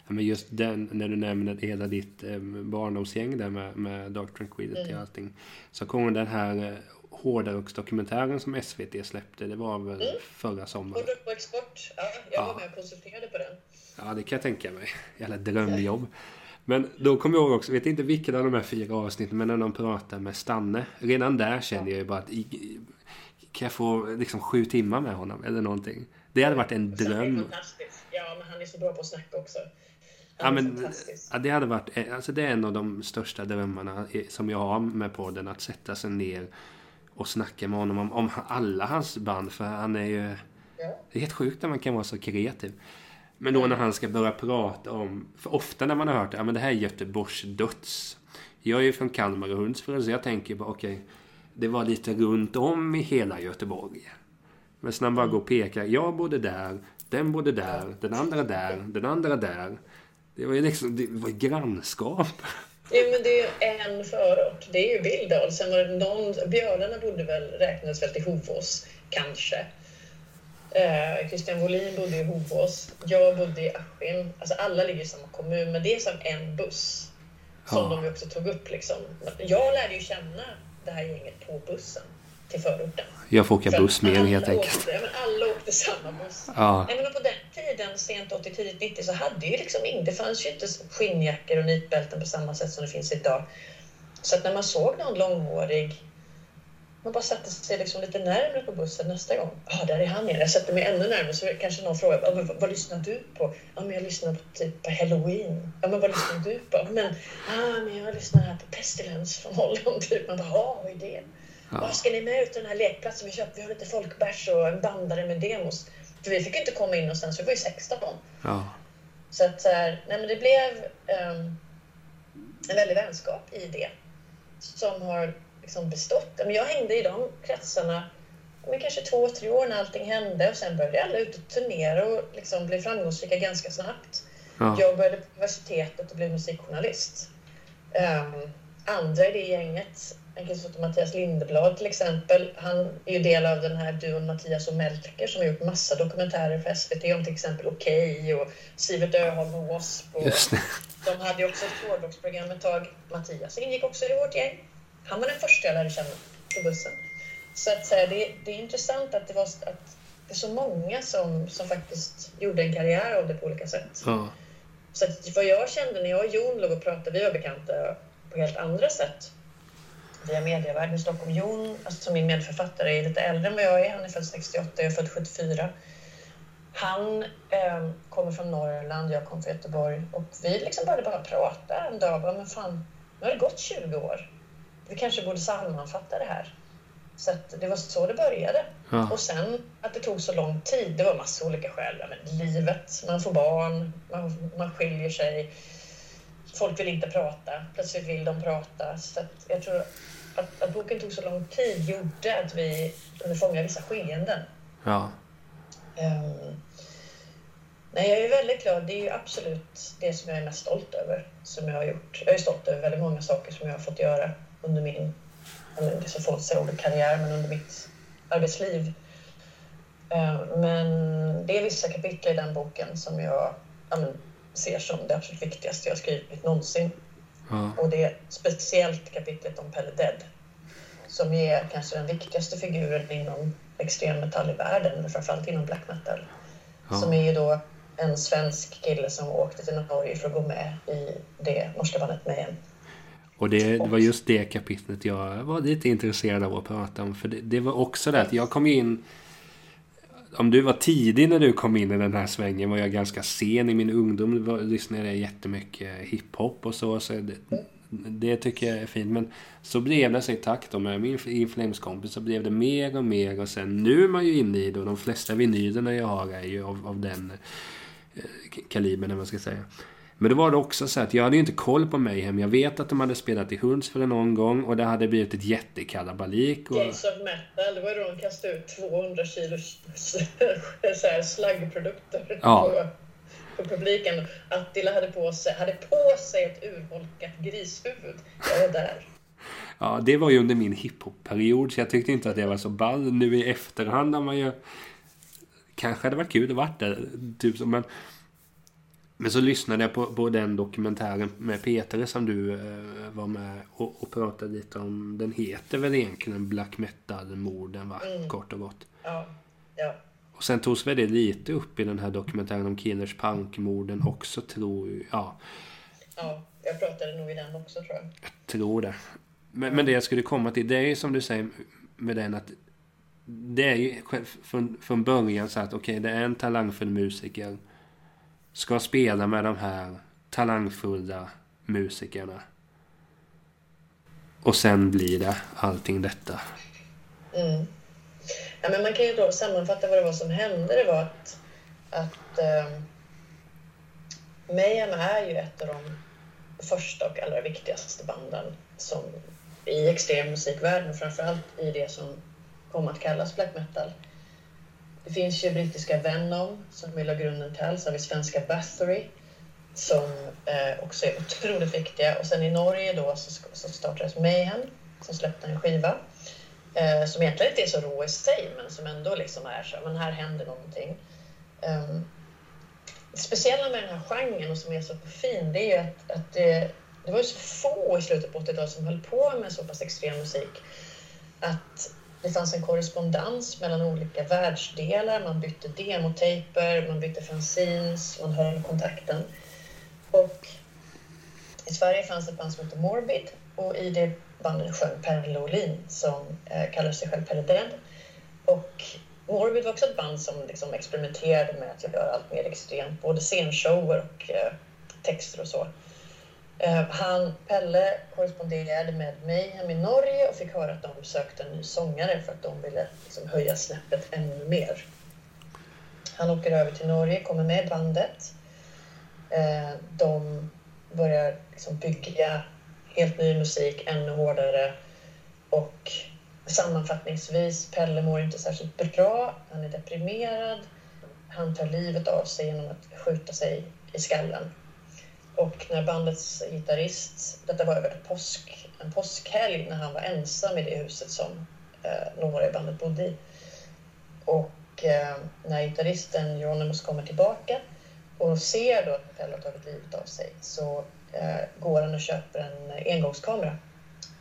men just den, när du nämner hela ditt eh, barndomsgäng där med, med Dark Tranquility mm. och allting. Så kommer den här eh, Hårdrocksdokumentären som SVT släppte. Det var väl mm. förra sommaren. Hårdrock på export. Ja, jag ja. var med och konsulterade på den. Ja, det kan jag tänka mig. Jävla drömjobb. *laughs* Men då kommer jag ihåg också, vet inte vilken av de här fyra avsnitten, men när de pratar med Stanne. Redan där kände jag ju bara att kan jag få liksom sju timmar med honom eller någonting? Det hade varit en dröm. Fantastiskt. Ja, men han är så bra på att snacka också. Ja, men, ja, det hade varit, alltså det är en av de största drömmarna som jag har med podden. Att sätta sig ner och snacka med honom om, om alla hans band. För han är ju... Ja. Det är helt sjukt att man kan vara så kreativ. Men då när han ska börja prata om... För ofta när man har hört ja, men det här är Göteborgs döds. Jag är ju från Kalmar och Hundsfred så jag tänker bara okej. Okay, det var lite runt om i hela Göteborg. Men så när man bara går och pekar. Jag bodde där. Den bodde där. Den andra där. Den andra där. Det var ju liksom det var grannskap. Jo, men det är ju en förort. Det är ju Billdal. Sen var det någon... Björnarna bodde väl, räknades väl till Hovås, kanske. Eh, Christian Wåhlin bodde i Hovås. Jag bodde i Askim. Alltså alla ligger i samma kommun, men det är som en buss. Som ja. de också tog upp. Liksom. Jag lärde ju känna det här gänget på bussen till förorten. Jag får åka buss mer helt enkelt. Åkte, men alla åkte samma buss. Ja. Nej, men på den tiden, sent 80, tidigt 90, så hade ju liksom inte, det fanns ju inte skinnjackor och nitbälten på samma sätt som det finns idag. Så att när man såg någon långhårig man bara satte sig liksom lite närmare på bussen nästa gång. Ja, ah, där är han igen. Jag sätter mig ännu närmare så kanske någon frågar ah, vad, vad lyssnar du på? Ja, men jag lyssnar på typ på Halloween. Ja, men vad lyssnar du på? Men, ah, men jag lyssnar här på Pestilence från Holland. Typ. *laughs* Man bara, ja, vad är det? Ja. Ska ni med ut till den här lekplatsen vi köpte? Vi har lite folkbärs och en bandare med demos. För vi fick ju inte komma in någonstans, vi var ju 16. Ja. Så att så här, nej men det blev um, en väldig vänskap i det. Som har liksom bestått. Men jag hängde i de kretsarna men kanske två, tre år när allting hände och sen började alla ut och turnera och liksom blev framgångsrika ganska snabbt. Ja. Jag började på universitetet och blev musikjournalist. Um, andra i det gänget en kille som heter Mattias Lindeblad till exempel. Han är ju del av den här duon Mattias och Melker som har gjort massa dokumentärer för SVT om till exempel Okej okay och Sivert Öholm och W.A.S.P. Och de hade ju också ett hårdrocksprogram ett tag. Mattias ingick också i vårt gäng. Han var den första jag lärde känna på bussen. Så att säga, det, det är intressant att det var att det är så många som, som faktiskt gjorde en karriär av det på olika sätt. Ja. Så att vad jag kände när jag och Jon låg och pratade, vi var bekanta på helt andra sätt via medievärlden i Stockholm. Jon, alltså min medförfattare, är lite äldre än vad jag är. Han är född 68, jag är född 74. Han eh, kommer från Norrland, jag kommer från Göteborg och vi liksom började bara prata en dag. Bara, men fan, nu har det gått 20 år. Vi kanske borde sammanfatta det här. Så det var så det började. Ja. Och sen att det tog så lång tid, det var massa olika skäl. Men livet, man får barn, man, man skiljer sig. Folk vill inte prata, plötsligt vill de prata. Så jag tror att, att boken tog så lång tid gjorde att vi kunde fånga vissa skeenden. Ja. Um, nej, jag är väldigt glad. Det är absolut det som jag är mest stolt över som jag har gjort. Jag är stolt över väldigt många saker som jag har fått göra under min, är så fått säga ordet karriär, men under mitt arbetsliv. Uh, men det är vissa kapitel i den boken som jag ser som det absolut viktigaste jag skrivit någonsin. Ja. Och det är speciellt kapitlet om Pelle Dead som är kanske den viktigaste figuren inom extremmetall i världen, eller framförallt inom black metal. Ja. Som är ju då en svensk kille som åkte till Norge för att gå med i det norska bandet Mayhem. Och det, det, var just det kapitlet jag var lite intresserad av att prata om. För det, det var också det att jag kom in... Om du var tidig när du kom in i den här svängen var jag ganska sen i min ungdom. Var, lyssnade jag jättemycket hiphop och så. så det, det tycker jag är fint. Men så blev det sig i takt med min Inflames-kompis så blev det mer och mer. Och sen nu är man ju inne i det och de flesta vinylerna jag har är ju av, av den eh, kalibern, eller vad man ska säga. Men då var det också så att jag hade ju inte koll på Mayhem. Jag vet att de hade spelat i Hundsfred någon gång och det hade blivit ett jättekalabalik. Och... Gates of Metal, det var då de kastade ut 200 kilo *laughs* slaggprodukter. Ja. på publiken. Attila hade på sig, hade på sig ett urholkat grishuvud. Jag var där. Ja, det var ju under min hiphop-period så jag tyckte inte att det var så ball. Nu i efterhand har man ju... Kanske hade varit kul att varit där. Typ så, men... Men så lyssnade jag på, på den dokumentären med Peter som du eh, var med och, och pratade lite om. Den heter väl egentligen Black Metal-morden va? Mm. Kort och gott. Ja, ja. Och sen togs väl det lite upp i den här dokumentären om Killers Punk-morden också tror jag. Ja, ja, jag pratade nog i den också tror jag. jag tror det. Men, men det jag skulle komma till, det är ju som du säger med den att det är ju från, från början så att okej, det är en talangfull musiker. Ska spela med de här talangfulla musikerna. Och sen blir det allting detta. Mm. Ja, men man kan ju då sammanfatta vad det var som hände. Det var att, att eh, Mayhem är ju ett av de första och allra viktigaste banden som i extremmusikvärlden, framförallt i det som kom att kallas black metal. Det finns ju brittiska Venom som vi la grunden till, så har vi svenska Bathory som eh, också är otroligt viktiga. Och sen i Norge då så, så startades Mayhem som släppte en skiva eh, som egentligen inte är så rå i sig men som ändå liksom är så men här händer någonting. Um, det speciella med den här genren och som är så fin det är ju att, att det, det var ju så få i slutet på 80-talet som höll på med så pass extrem musik att det fanns en korrespondens mellan olika världsdelar. Man bytte demotejper, man bytte fanzines, man höll kontakten. Och i Sverige fanns ett band som hette Morbid och i det bandet sjöng Pelle Olin som eh, kallar sig själv Pelle Dead. Och Morbid var också ett band som liksom experimenterade med att göra allt mer extremt, både scenshower och eh, texter och så. Eh, han, Pelle korresponderade med mig hem i Norge och fick höra att de sökte en ny sångare för att de ville liksom höja snäppet ännu mer. Han åker över till Norge, kommer med i bandet. Eh, de börjar liksom bygga helt ny musik, ännu hårdare och sammanfattningsvis, Pelle mår inte särskilt bra. Han är deprimerad. Han tar livet av sig genom att skjuta sig i skallen. Och när bandets gitarrist, detta var över påsk, en påskhelg när han var ensam i det huset som eh, några i bandet bodde i. Och eh, när gitarristen Euronymous kommer tillbaka och ser då att Pelle har tagit livet av sig så eh, går han och köper en engångskamera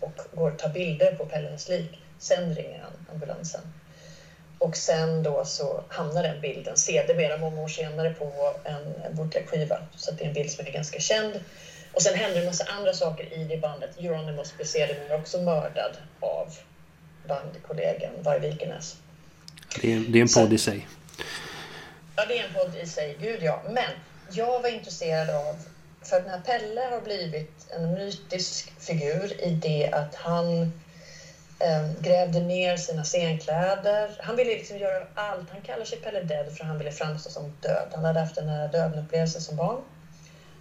och går och tar bilder på Pelles lik. Sen ringer han ambulansen. Och sen då så hamnar den bilden sedermera många år senare på en, bootleg-skiva. Så det är en bild som är ganska känd. Och sen händer en massa andra saker i det bandet. Euronymous blir sedermera också mördad av bandkollegan Varg Vikenäs. Det är, det är en Så- podd i sig. Ja, det är en podd i sig, gud ja. Men jag var intresserad av, för den här Pelle har blivit en mytisk figur i det att han Ehm, grävde ner sina scenkläder. Han ville liksom göra allt. Han kallar sig Pelle Dead för han ville framstå som död. Han hade haft en nära döden-upplevelse som barn.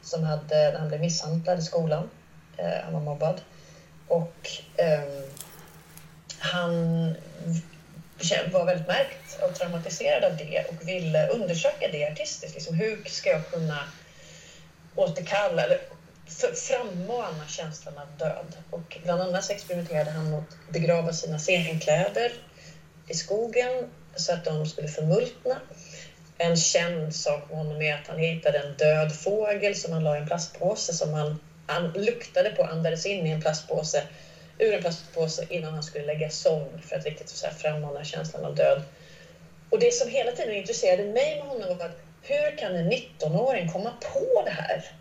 Som hade, när han blev misshandlad i skolan. Eh, han var mobbad. Och eh, han var väldigt märkt och traumatiserad av det och ville undersöka det artistiskt. Liksom, hur ska jag kunna återkalla eller frammana känslan av död? Och bland annat så experimenterade han mot att begrava sina scenkläder i skogen så att de skulle förmultna. En känd sak med honom är att han hittade en död fågel som han la i en plastpåse som han, han luktade på och andades in i en plastpåse ur en plastpåse innan han skulle lägga sång för att riktigt så här frammana känslan av död. Och det som hela tiden intresserade mig med honom var att hur kan en 19-åring komma på det här?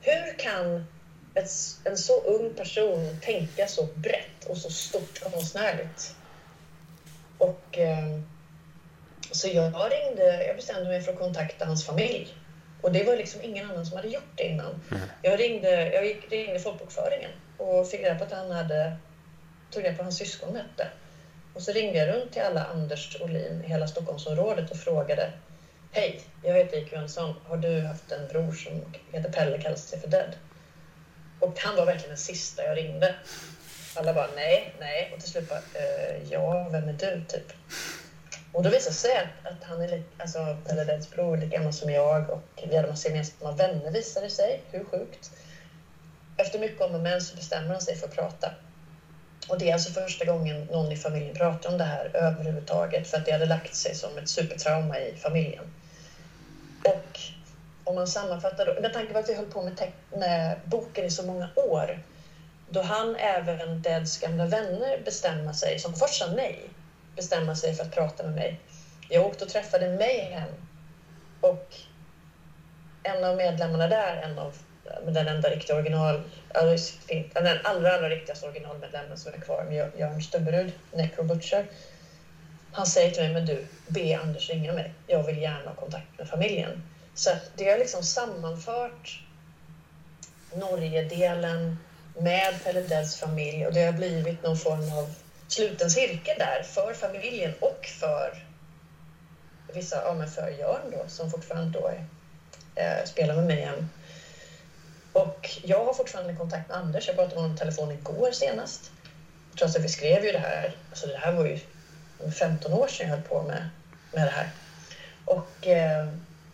Hur kan ett, en så ung person tänka så brett och så stort konstnärligt? Och eh, så jag ringde, jag bestämde mig för att kontakta hans familj. Och det var liksom ingen annan som hade gjort det innan. Jag ringde, jag gick, ringde folkbokföringen och fick reda på att han hade, tog reda på hans syskon hette. Och så ringde jag runt till alla Anders Olin i hela Stockholmsområdet och frågade Hej, jag heter Ike Jönsson. Har du haft en bror som heter Pelle, kallas sig för Dead? Och han var verkligen den sista jag ringde. Alla bara nej, nej. Och till slut bara, eh, ja, vem är du typ? Och då visade det sig att, att han är lik, alltså, eller Deads bror är lika gammal som jag och vi hade massa gemensamma vänner visade det sig. Hur sjukt? Efter mycket om och men så bestämmer han sig för att prata. Och det är alltså första gången någon i familjen pratar om det här överhuvudtaget för att det hade lagt sig som ett supertrauma i familjen. Och om man sammanfattar då, med tanke på att vi höll på med, med boken i så många år, då han även Deads gamla vänner bestämma sig, som först sa nej, bestämma sig för att prata med mig. Jag åkte och träffade Mayhem och en av medlemmarna där, en av den enda riktiga original, den allra, allra riktigaste originalmedlemmen som är kvar, Jörn Stubberud, Necro Butcher. Han säger till mig, men du, be Anders ringa mig. Jag vill gärna ha kontakt med familjen. Så det har liksom sammanfört Norgedelen med Pelle Dells familj och det har blivit någon form av sluten cirkel där för familjen och för vissa, ja men för Jörn då som fortfarande då är, eh, spelar med mig än. Och jag har fortfarande kontakt med Anders. Jag pratade med honom i telefon igår senast. Trots att vi skrev ju det här, alltså det här var ju 15 år sedan jag höll på med, med det här. Och eh,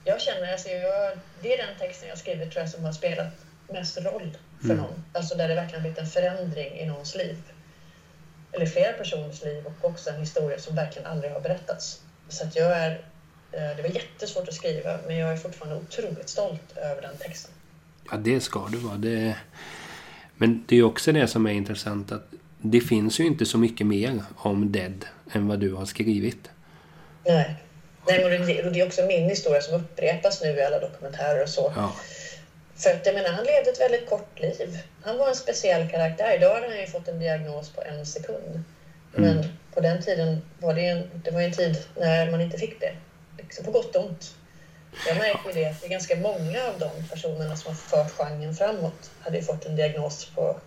jag känner, alltså jag, det är den texten jag skrivit tror jag som har spelat mest roll för mm. någon. Alltså där det verkligen blivit en förändring i någons liv. Eller flera personers liv och också en historia som verkligen aldrig har berättats. Så att jag är, eh, det var jättesvårt att skriva men jag är fortfarande otroligt stolt över den texten. Ja, det ska du vara. Det... Men det är också det som är intressant att det finns ju inte så mycket mer om Dead än vad du har skrivit. Nej. Nej, men det är också min historia som upprepas nu i alla dokumentärer och så. Ja. För att jag menar, han levde ett väldigt kort liv. Han var en speciell karaktär. Idag har han ju fått en diagnos på en sekund. Men mm. på den tiden var det, en, det var en tid när man inte fick det. Liksom på gott och ont. Jag märker det att det är ganska många av de personerna som har fört genren framåt hade fått en diagnos på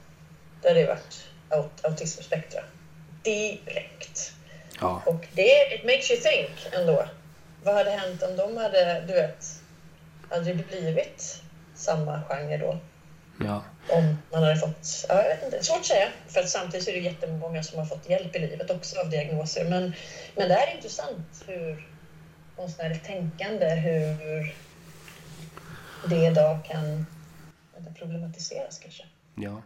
där det varit aut autismspektra. Direkt. Ja. Och det, it makes you think ändå. Vad hade hänt om de hade, du vet, hade det blivit samma genre då? Ja. Om man hade fått, ja, jag vet inte, svårt att säga. För att samtidigt är det jättemånga som har fått hjälp i livet också av diagnoser. Men, men det är intressant hur konstnärligt tänkande, hur det idag kan problematiseras kanske. Ja,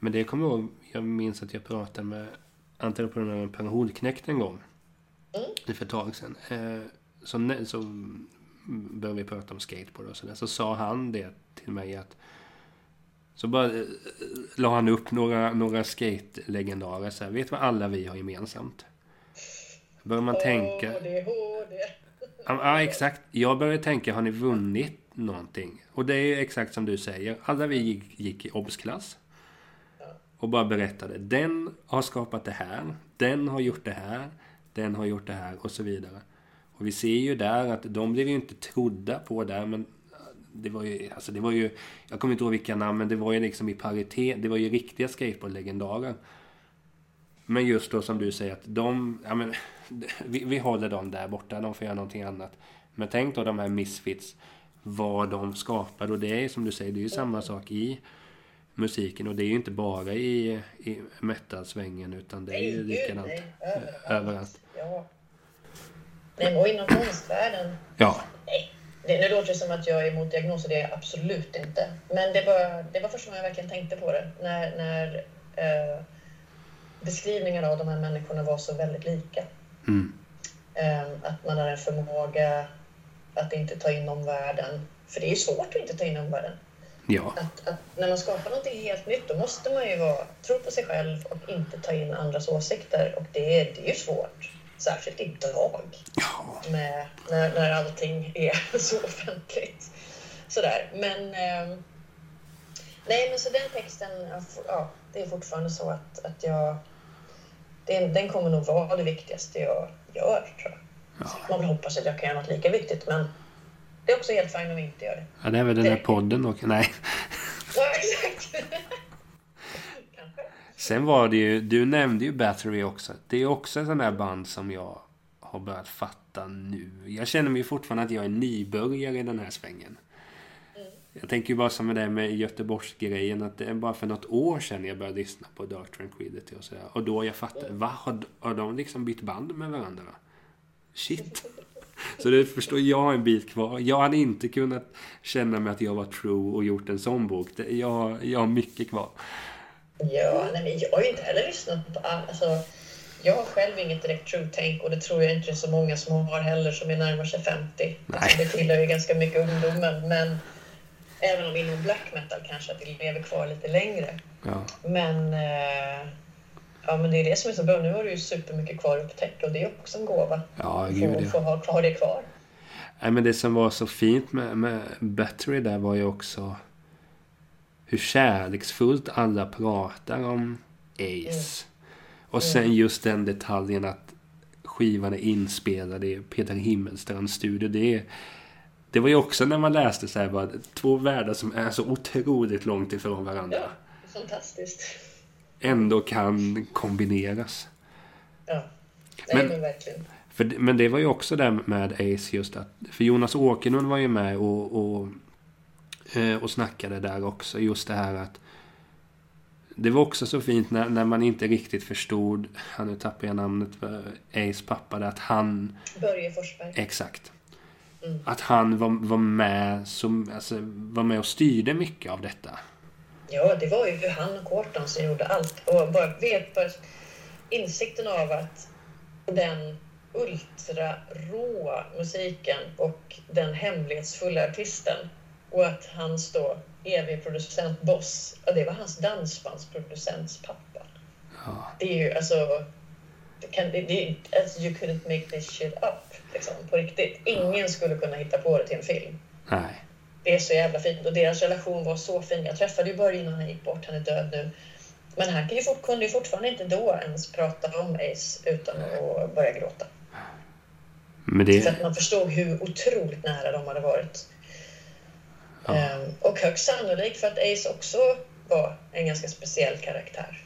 men det kommer jag ihåg, jag minns att jag pratade med entreprenören Per Holknekt en gång. Mm. För ett tag sedan. Eh, så, så började vi prata om skateboard och sådär. Så sa han det till mig att så bara eh, la han upp några, några skate-legendarer. Så här, vet vad alla vi har gemensamt? Börjar man tänka... HD. Ja, exakt. Jag börjar tänka, har ni vunnit någonting? Och det är exakt som du säger. Alla vi gick, gick i obsklass. Och bara berättade. Den har skapat det här. Den har gjort det här. Den har gjort det här och så vidare. Och vi ser ju där att de blev ju inte trodda på där men äh, det var ju, alltså det var ju, jag kommer inte ihåg vilka namn men det var ju liksom i paritet, det var ju riktiga skateboardlegendarer. Men just då som du säger att de, ja men, *laughs* vi, vi håller dem där borta, de får göra någonting annat. Men tänk då de här misfits, vad de skapade och det är som du säger, det är ju samma sak i musiken och det är ju inte bara i, i metal-svängen utan det är ju likadant överallt. Ja. Nej, och inom konstvärlden. Ja. Nej. Det, nu låter det som att jag är emot diagnoser, det är jag absolut inte. Men det var, det var första gången jag verkligen tänkte på det. När, när eh, beskrivningarna av de här människorna var så väldigt lika. Mm. Eh, att man har en förmåga att inte ta in omvärlden. För det är ju svårt att inte ta in omvärlden. Ja. Att, att, när man skapar något helt nytt då måste man ju vara, tro på sig själv och inte ta in andras åsikter. Och det, är, det är ju svårt. Särskilt idag. Ja. Med, när, när allting är *laughs* så offentligt. Sådär. Men... Eh, nej, men så den texten, ja, det är fortfarande så att, att jag... Den, den kommer nog vara det viktigaste jag gör, tror jag. Ja. Man hoppas att jag kan göra något lika viktigt, men det är också helt fint om vi inte gör det. Ja, det är väl den där podden och Nej. Ja, exakt. *laughs* Sen var det ju, du nämnde ju Battery också. Det är också en sån där band som jag har börjat fatta nu. Jag känner mig fortfarande att jag är nybörjare i den här svängen. Mm. Jag tänker ju bara som med det med Göteborgsgrejen att det är bara för något år sedan jag började lyssna på Dark Tranquility och sådär. Och då jag fattade, mm. va? Har, har de liksom bytt band med varandra? Shit. *laughs* Så det förstår jag har en bit kvar. Jag hade inte kunnat känna mig att jag var true och gjort en sån bok. Jag, jag har mycket kvar. Ja, nej, men jag har ju inte heller lyssnat på all, alltså, Jag har själv inget direkt true-tänk och det tror jag inte det är så många som har heller som är närmare sig 50. Alltså, det tillhör ju ganska mycket ungdomen. Men även om inom black metal kanske att det lever kvar lite längre. Ja. Men, eh, ja, men det är det som är så bra. Nu har du ju supermycket kvar att upptäcka och det är också en gåva. Ja, gud ja. få ha kvar det kvar. Nej, men det som var så fint med, med Battery där var ju också hur kärleksfullt alla pratar om Ace. Och sen just den detaljen att skivan är inspelad i Peter Himmelstrands studio. Det, det var ju också när man läste så här bara, två världar som är så otroligt långt ifrån varandra. Ja, fantastiskt. Ändå kan kombineras. Ja, nej, Men- men, verkligen. För, det- men det var ju också där med Ace just att... För Jonas Åkerlund var ju med och, och, eh, och snackade där också. Just det här att... Det var också så fint när, när man inte riktigt förstod... Han nu tappar jag namnet för Ace pappa. där, Att han... Börje Forsberg. Exakt. Mm. Att han var, var med som... Alltså, var med och styrde mycket av detta. Ja, det var ju han och Corton som gjorde allt. Och bara vet bara insikten av att den ultra råa musiken och den hemlighetsfulla artisten och att hans då evig producent Boss, ja, det var hans dansbandsproducents pappa. Ja. Det är ju alltså... Det kan, det, det, alltså you couldn't make this shit up, liksom, på riktigt. Ingen skulle kunna hitta på det till en film. Nej. Det är så jävla fint och deras relation var så fin. Jag träffade ju Börje innan han gick bort, han är död nu. Men han kan ju fort, kunde ju fortfarande inte då ens prata om Ace utan att börja gråta. Men För det... att man förstod hur otroligt nära de hade varit. Ja. Ehm, och högst sannolikt för att Ace också var en ganska speciell karaktär.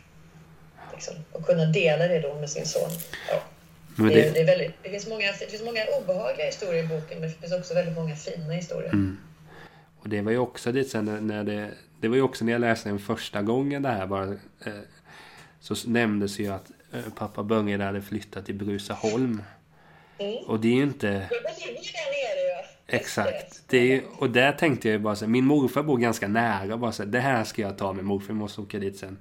Liksom. Och kunna dela det då med sin son. Ja. Det, det, det, är väldigt, det, finns många, det finns många obehagliga historier i boken men det finns också väldigt många fina historier. Mm. Och det var ju också lite sen när, det... Det var ju också när jag läste den första gången det här bara... Eh, så nämndes ju att eh, pappa Börje hade flyttat till Bruzaholm. Mm. Och det är ju inte... Ja, men det är ju där nere ja. Exakt. Det är, ju- och där tänkte jag ju bara så här, Min morfar bor ganska nära. Bara så här, det här ska jag ta med morfar. Jag måste åka dit sen.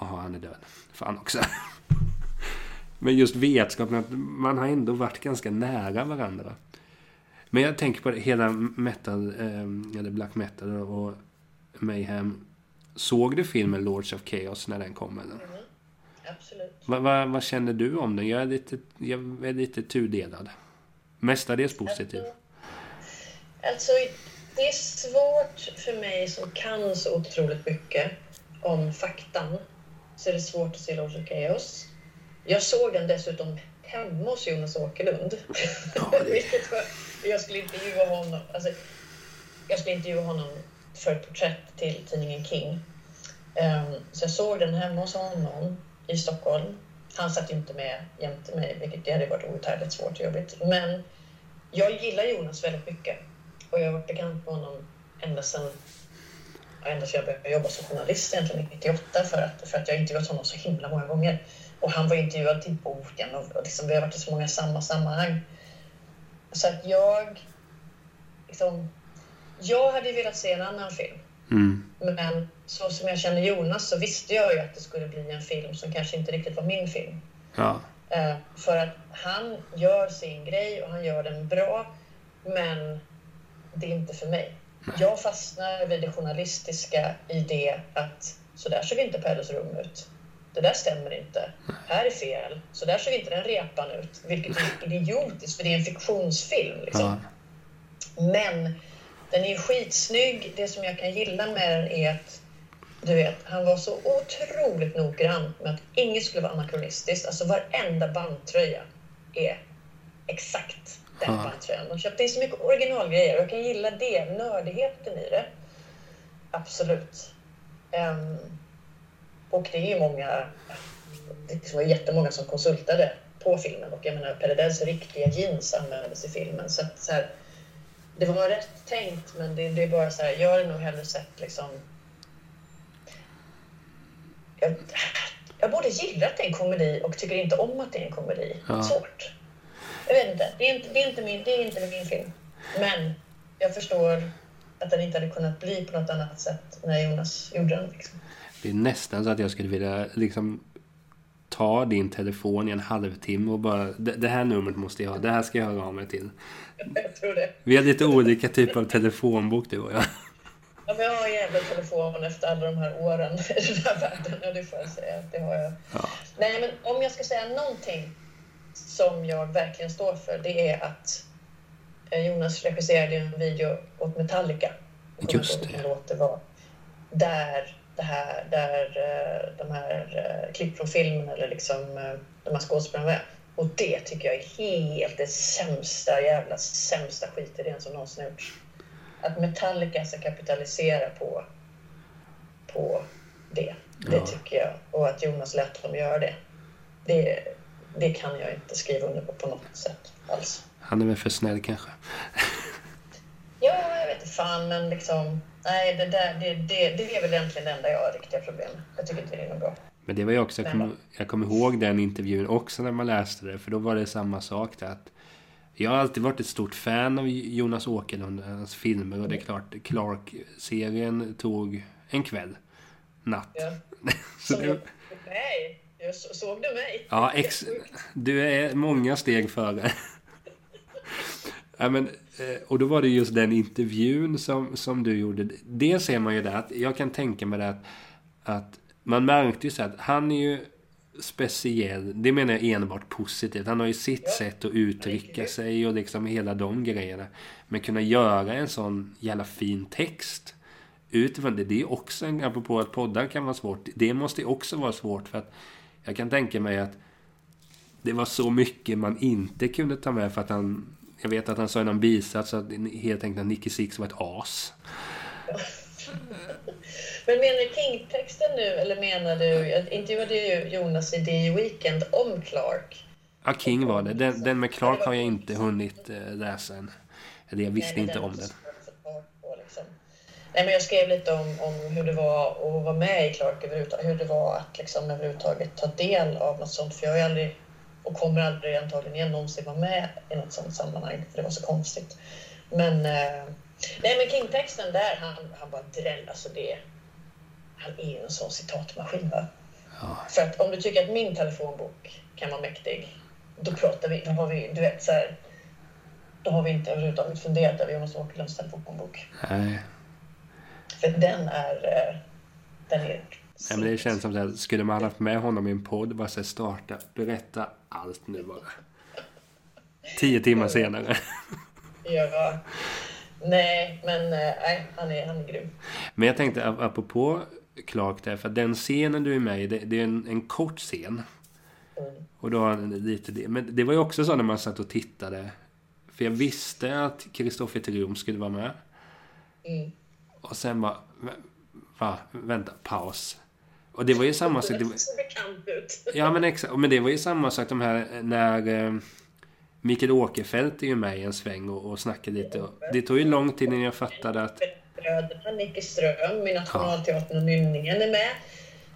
Jaha, han är död. Fan också. *laughs* Men just vetskapen att man har ändå varit ganska nära varandra. Men jag tänker på det, hela metal, eh, eller black metal och Mayhem. Såg du filmen Lords of Chaos när den kom eller? Mm. Absolut. Vad vad- vad känner du om den? Jag är lite, jag är lite tudelad. Mestadels positiv. Alltså, det är svårt för mig som kan så otroligt mycket om faktan. Så är det svårt att se Lords of Chaos. Jag såg den dessutom hemma hos Jonas Åkerlund. Ja, det- *laughs* Vilket var, jag skulle intervjua honom. Alltså, jag skulle intervjua honom för ett porträtt till tidningen King. Um, så jag såg den hemma hos honom i Stockholm. Han satt ju inte med jämte mig, vilket det hade varit outhärdligt svårt och jobbigt. Men jag gillar Jonas väldigt mycket. Och jag har varit bekant med honom ända sedan ända sedan jag började jobba som journalist egentligen 98 för att, för att jag har intervjuat honom så himla många gånger. Och han var intervjuad till boken och, och liksom, vi har varit i så många samma sammanhang. Så att jag... Liksom, jag hade velat se en annan film. Mm. Men så som jag känner Jonas så visste jag ju att det skulle bli en film som kanske inte riktigt var min film. Ja. Eh, för att han gör sin grej och han gör den bra. Men det är inte för mig. Jag fastnar vid det journalistiska i det att så där såg inte Pelles rum ut. Det där stämmer inte. Här är fel. Så där såg inte den repan ut. Vilket är *laughs* idiotiskt för det är en fiktionsfilm. Liksom. ja. Men den är skitsnygg. Det som jag kan gilla med den är att du vet, han var så otroligt noggrann med att inget skulle vara anakronistiskt. Alltså varenda bandtröja är exakt den Ja. bandtröjan. De köpte in så mycket originalgrejer och jag kan gilla det, nördigheten i det. Absolut. Ehm, och det är ju många, det var jättemånga som konsultade på filmen och jag menar Peredels riktiga jeans användes i filmen. Så att, så här, det var rätt tänkt men det, det är bara så här, jag hade nog hellre sett liksom... Jag, jag både gillar att det är en komedi och tycker inte om att det är en komedi. Ja. Svårt. Jag vet inte. Det är inte, det är inte, min, det är inte min film. Men jag förstår att den inte hade kunnat bli på något annat sätt när Jonas gjorde den. Liksom. Det är nästan så att jag skulle vilja liksom ta din telefon i en halvtimme och bara det, det här numret måste jag ha. Det här ska jag höra av mig till. Jag tror det. Vi har lite olika typer av telefonbok du och jag. Ja, men jag har en jävla telefon efter alla de här åren i den här världen. Ja, det får jag säga. Det har jag. Ja. Nej, men om jag ska säga någonting som jag verkligen står för, det är att eh, Jonas regisserade en video åt Metallica. Just det. låt det var. Där det här, där eh, de här eh, klipp från filmen eller liksom eh, de här skådespelarna var. Och det tycker jag är helt det sämsta jävla sämsta skitidén som någonsin har gjorts. Att Metallica ska kapitalisera på, på det. Det Ja. tycker jag. Och att Jonas dem göra det. det. Det kan jag inte skriva under på på något sätt alls. Han är väl för snäll kanske. *laughs* Ja, jag vet inte fan, men liksom... Nej, det, där, det, det, det är väl egentligen det enda jag har riktiga problem. Jag tycker inte det är något bra. Men det var ju också, jag kommer kommer ihåg den intervjun också när man läste det. För då var det samma sak där. Att jag har alltid varit ett stort fan av Jonas Åkerlund, hans filmer. Och det är klart, Clark-serien tog en kväll. Natt. Ja. *laughs* Så det, nej, jag så- såg du mig? ja, ex, du är många steg före. *laughs* ja, men, och då var det just den intervjun som, som du gjorde. Det ser man ju där. Att jag kan tänka mig det att, att man märkte ju så att han är ju speciell. Det menar jag enbart positivt. Han har ju sitt Ja. sätt att uttrycka sig och liksom hela de grejerna. Men kunna göra en sån jävla fin text utifrån det. Det är också en, apropå att poddar kan vara svårt. Det måste ju också vara svårt för att jag kan tänka mig att det var så mycket man inte kunde ta med för att han... Jag vet att han sa i någon bisats att helt enkelt att Nicky Six var ett as. *laughs* Men menar King-texten nu eller menar du... Jag intervjuade ju Jonas i DI Weekend om Clark. Ja, King var det. Den, den med Clark har jag inte hunnit eh, läsa än. Eller jag visste Nej, inte om den. liksom. Nej, men jag skrev lite om, om hur det var att vara med i Clark överhuvudtaget. Hur det var att liksom överhuvudtaget ta del av något sånt. För jag har ju aldrig, och kommer aldrig antagligen igen någonsin vara med i något sånt sammanhang. För det var så konstigt. Men, eh, nej, men King-texten där, han, han bara dräll. Alltså det, han är ju en sån citatmaskin. Va? Ja. För att om du tycker att min telefonbok kan vara mäktig, då pratar vi, då har vi, du vet så här, då har vi inte överhuvudtaget funderat över Jonas Åkerlunds telefonbok. Nej. För den är, eh, den är... Nej, men det känns som att skulle man haft med honom i en podd, bara så starta, berätta allt nu bara. Tio timmar senare. Ja, nej, men eh, nej, han är, han är grym. Men jag tänkte ap- apropå Clark där, för den scenen du är med i, det, det är en, en kort scen. Mm. Och då har han lite det. Men det var ju också så när man satt och tittade. För jag visste att Kristoffer Trium skulle vara med. Mm. Och sen bara... Va vänta, paus. Och det var ju samma sak. Det var, ja men exakt. Men det var ju samma sak de här när... Eh, Mikael Åkerfeldt är ju med i en sväng och, och snackar lite. Och det tog ju lång tid innan jag fattade att... Nicke Ström i Nationalteatern och Nynningen är med.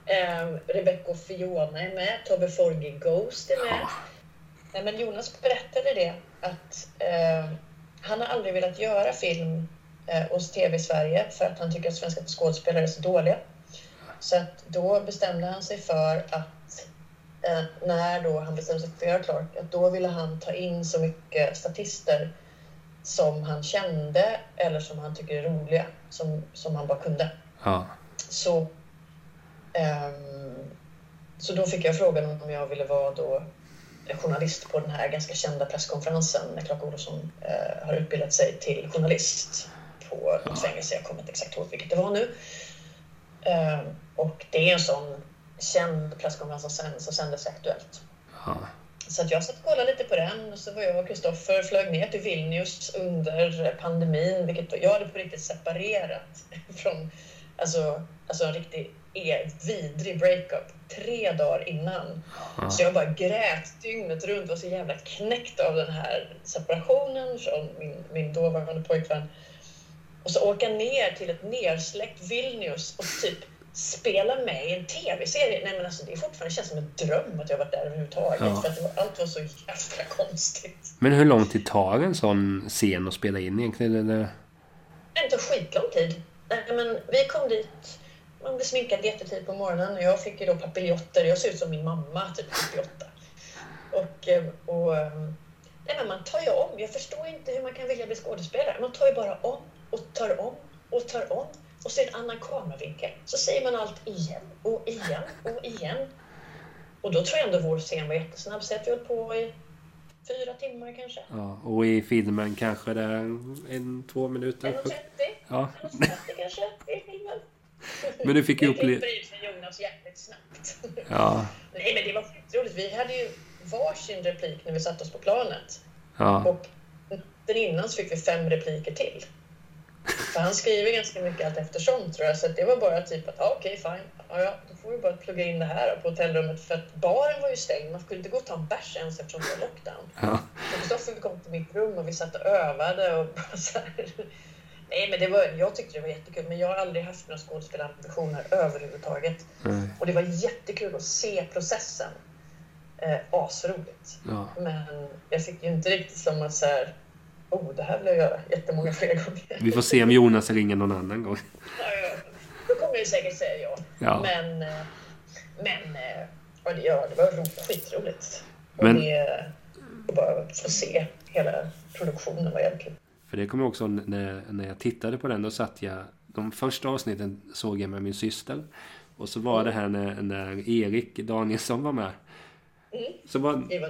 Eh, Rebecca och Fiona är med. Tobbe Forge Ghost är med. Ja, men Jonas berättade det att eh, han har aldrig velat göra film eh, hos TV Sverige för att han tycker att svenska skådespelare är så dåliga. Så att då bestämde han sig för att eh, när då han bestämde sig för att göra Clark, att då ville han ta in så mycket statister som han kände eller som han tycker är roliga, som, som han bara kunde. ja, Så, ehm, så då fick jag frågan om jag ville vara då journalist på den här ganska kända presskonferensen när Clark Olofsson eh, har utbildat sig till journalist på ett fängelse. Jag kommer inte exakt ihåg vilket det var nu. Ehm, och det är en sån känd presskonferens som sänds och sändes Aktuellt. ja. Så att jag satt och kollade lite på den och så var jag och Kristoffer flög ner till Vilnius under pandemin. Vilket jag hade på riktigt separerat *laughs* från alltså, alltså en riktig e- vidrig breakup tre dagar innan. Ja. Så jag bara grät dygnet runt, var så jävla knäckt av den här separationen från min, min dåvarande pojkvän. Och så åka ner till ett nersläckt Vilnius och typ spela med i en tv-serie. Nej men alltså det är fortfarande känns som en dröm att jag varit där överhuvudtaget. Ja. För att det var, allt var så jävla konstigt. Men hur lång tid tar en sån scen att spela in egentligen? Eller? Det tog skitlång tid. Nej, men vi kom dit, man blev sminkad jättetidigt på morgonen och jag fick ju då papiljotter. Jag ser ut som min mamma, typ 78. Och, eh, och ehm, nej, men man tar ju om. Jag förstår inte hur man kan vilja bli skådespelare. Man tar ju bara om och tar om och tar om. Och så det en annan kameravinkel. Så säger man allt igen och igen och igen. Och då tror jag ändå vår scen var jättesnabb. Så att vi höll på i fyra timmar kanske. Ja, och i filmen kanske det är en, två minuter. 1.30? Ja. 1.30 kanske i filmen. Men du fick ju Det uppleva... klipper ut för Jonas jävligt snabbt. Ja, Nej men det var skitroligt. Vi hade ju varsin replik när vi satte oss på planet. ja, Och den innan så fick vi fem repliker till. För han skriver ganska mycket allt eftersom tror jag. Så det var bara typ att ah, okej fine. Ja, ja, då får vi bara plugga in det här på hotellrummet. För att baren var ju stängd. Man skulle inte gå och ta en bärs ens eftersom det var lockdown. ja. Så Kristoffer kom till mitt rum och vi satt och övade och *laughs* bara så här. Nej men det var, jag tyckte det var jättekul men jag har aldrig haft några skådespelarambitioner överhuvudtaget. Nej, Och det var jättekul att se processen. Eh, asroligt. ja. Men jag fick ju inte riktigt som att så här, oh det här vill jag göra jättemånga fler gånger. Vi får se om Jonas ringer någon annan gång. Då kommer jag säkert säga ja. Ja. Men, eh, men eh, ja, det, var ro- skitroligt. Och Men- det, och bara få se hela produktionen var jävligt kul. För det kommer jag också när, när jag tittade på den. Då satt jag... De första avsnitten såg jag med min syster. Och så var det här när, när Erik Danielsson var med. Mm. Så,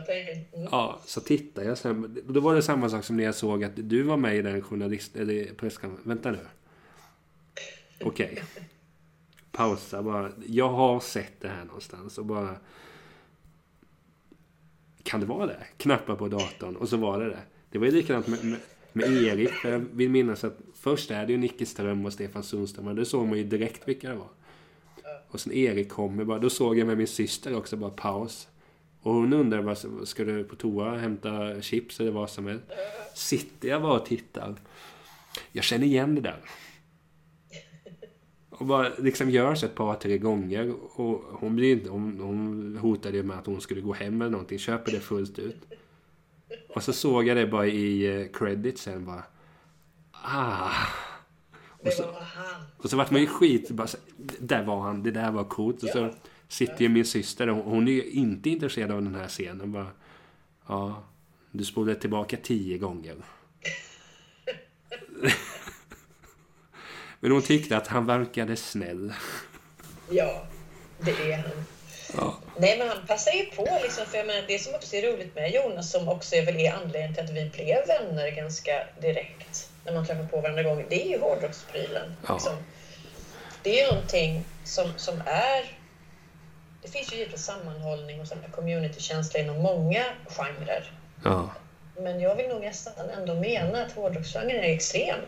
tänkt. Mm. ja, så tittade jag sen. Då var det samma sak som när jag såg att du var med i den journalist... Eller presskonferensen. Vänta nu. Okej. Pausa bara. Jag har sett det här någonstans och bara... Kan det vara det? Knappa på datorn och så var det det. Det var ju likadant med, med, med Erik. För jag vill minnas att först är det ju Nicke Ström och Stefan Sundström. Och det såg man ju direkt vilka det var. Och sen Erik kommer bara. Då såg jag med min syster också bara paus. Och hon undrar bara, ska du på toa hämta chips eller vad som helst? Sitter jag bara och tittar. Jag känner igen det där. Och bara liksom gör så ett par, tre gånger. Och hon, blir inte, hon, hon hotade med att hon skulle gå hem eller någonting. Köper det fullt ut. Och så såg jag det bara i eh, credit sen bara. Ah. Och så, och så vart man ju skit. Bara, där var han. Det där var coolt. Och så. Sitter ju min syster. Hon, hon är ju inte intresserad av den här scenen. Bara, ja, du spolade tillbaka tio gånger. Men hon tyckte att han verkade snäll. Ja, det är han. Ja. Nej men han passar ju på liksom, för jag menar, det som också är roligt med Jonas som också är väl är anledningen till att vi blev vänner ganska direkt när man träffar på varandra gånger, det är ju hårdrocksprylen. Ja. Liksom. Det är ju någonting som, som är... Det finns ju givetvis sammanhållning och communitykänsla inom många genrer. Ja. Men jag vill nog nästan ändå mena att hårdrocksgenren är extrem.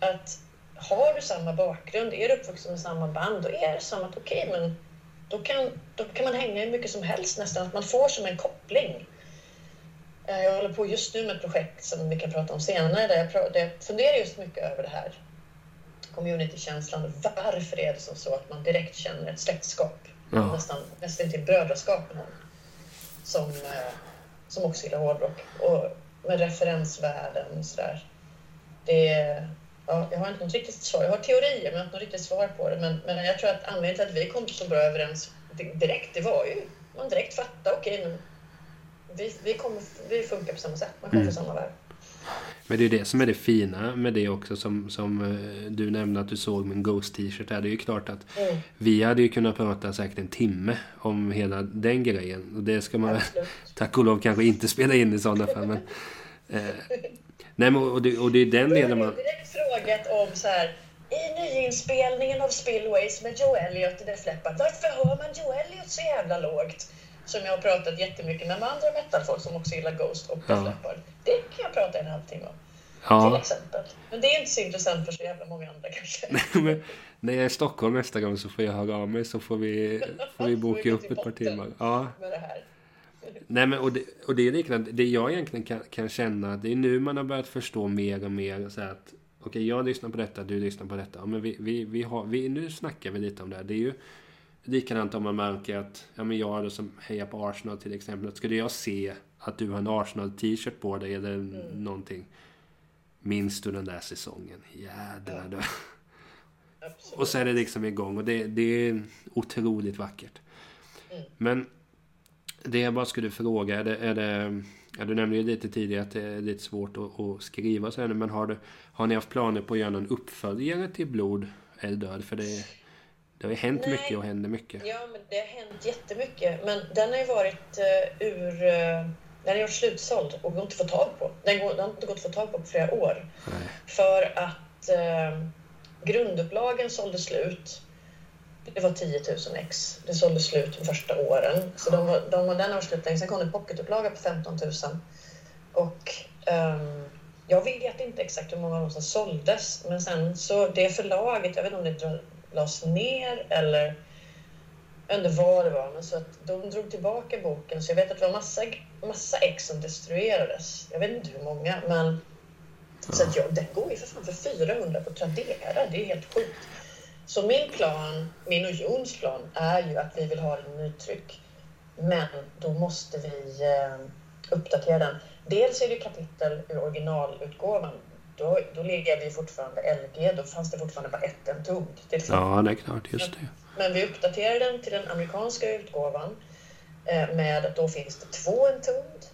Att har du samma bakgrund, är du uppvuxen med samma band, då är det som att okej, men då kan, då kan man hänga hur mycket som helst nästan. Att man får som en koppling. Eh, Jag håller på just nu med ett projekt som vi kan prata om senare där jag, där jag funderar just mycket över det här. Communitykänslan. Varför är det som så att man direkt känner ett släktskap? Ja. Nästan, nästan till brödraskap med någon. Som, eh, som också gillar hårdrock. Och med referensvärden och sådär. Det ja, jag har inte något riktigt svar. Jag har teorier men jag har inte något riktigt svar på det. Men, men jag tror att anledningen till att vi kom så bra överens di- direkt, det var ju man direkt fattade, okej men vi, vi, kommer, vi funkar på samma sätt. Man kommer Mm. från samma värld. Men det är det som är det fina med det också som, som eh, du nämnde att du såg min Ghost t-shirt. här. Det är ju klart att Mm, vi hade ju kunnat prata säkert en timme om hela den grejen. Och det ska man absolut. *laughs* tack och lov kanske inte spela in i sådana fall. Men, eh, nej men och det, och det är den har delen man... direkt frågat om så här i nyinspelningen av Spillways med Joe Elliot i Def Leppard, varför hör man Joe Elliot så jävla lågt? Som jag har pratat jättemycket med, med andra metalfolk som också gillar Ghost och Def Ja. Leppard. Det kan jag prata en halvtimme om. Till Ja, exempel. Men det är inte så intressant för så jävla många andra kanske. men när jag är i Stockholm nästa gång så får jag höra av mig så får vi, *laughs* får vi boka upp ett par timmar. Ja. Med det här. Nej men och det, och det är likadant. Det jag egentligen kan, kan känna. Det är nu man har börjat förstå mer och mer så att okej jag lyssnar på detta, du lyssnar på detta. Ja, men vi, vi, vi har, vi, nu snackar vi lite om det här. Det är ju likadant om man märker att, ja men jag då som hejar på Arsenal till exempel. Skulle jag se att du har en Arsenal t-shirt på dig eller mm. någonting. Minns du den där säsongen? Jädrar du. Absolut. Och så är det liksom igång och det, det är otroligt vackert. Mm. Men det jag bara skulle fråga, är det, är det Ja, du nämnde ju lite tidigare att det är lite svårt att, att skriva så här, men har, du, har ni haft planer på att göra någon uppföljare till Blod eller död? För det, det har ju hänt Nej. mycket och händer mycket. Ja, men det har hänt jättemycket. Men den har ju varit uh, ur... Uh, den har gjort slutsåld och går inte att få tag på. Den, går, den har inte gått att få tag på på flera år. Nej. För att uh, grundupplagen sålde slut det var 10 000 ex. Det sålde slut de första åren. Så de de var, den var slut länge. Sen kom det en pocketupplaga på 15 000. Och um, jag vet inte exakt hur många av dem som såldes. Men sen så det förlaget, jag vet inte om det lades ner eller under vad det var. Men så att de drog tillbaka boken. Så jag vet att det var massa, massa ex som destruerades. Jag vet inte hur många. Men så att jag, den går ju för fan för 400 på Tradera. Det är helt sjukt. Så min plan, min och Jons plan, är ju att vi vill ha en nytryck. Men då måste vi eh, uppdatera den. Dels är det kapitel ur originalutgåvan. Då, då ligger vi fortfarande LG. Då fanns det fortfarande bara ett entod. Ja, det är klart. Just det. Men, vi uppdaterar den till den amerikanska utgåvan eh, med att då finns det två entod.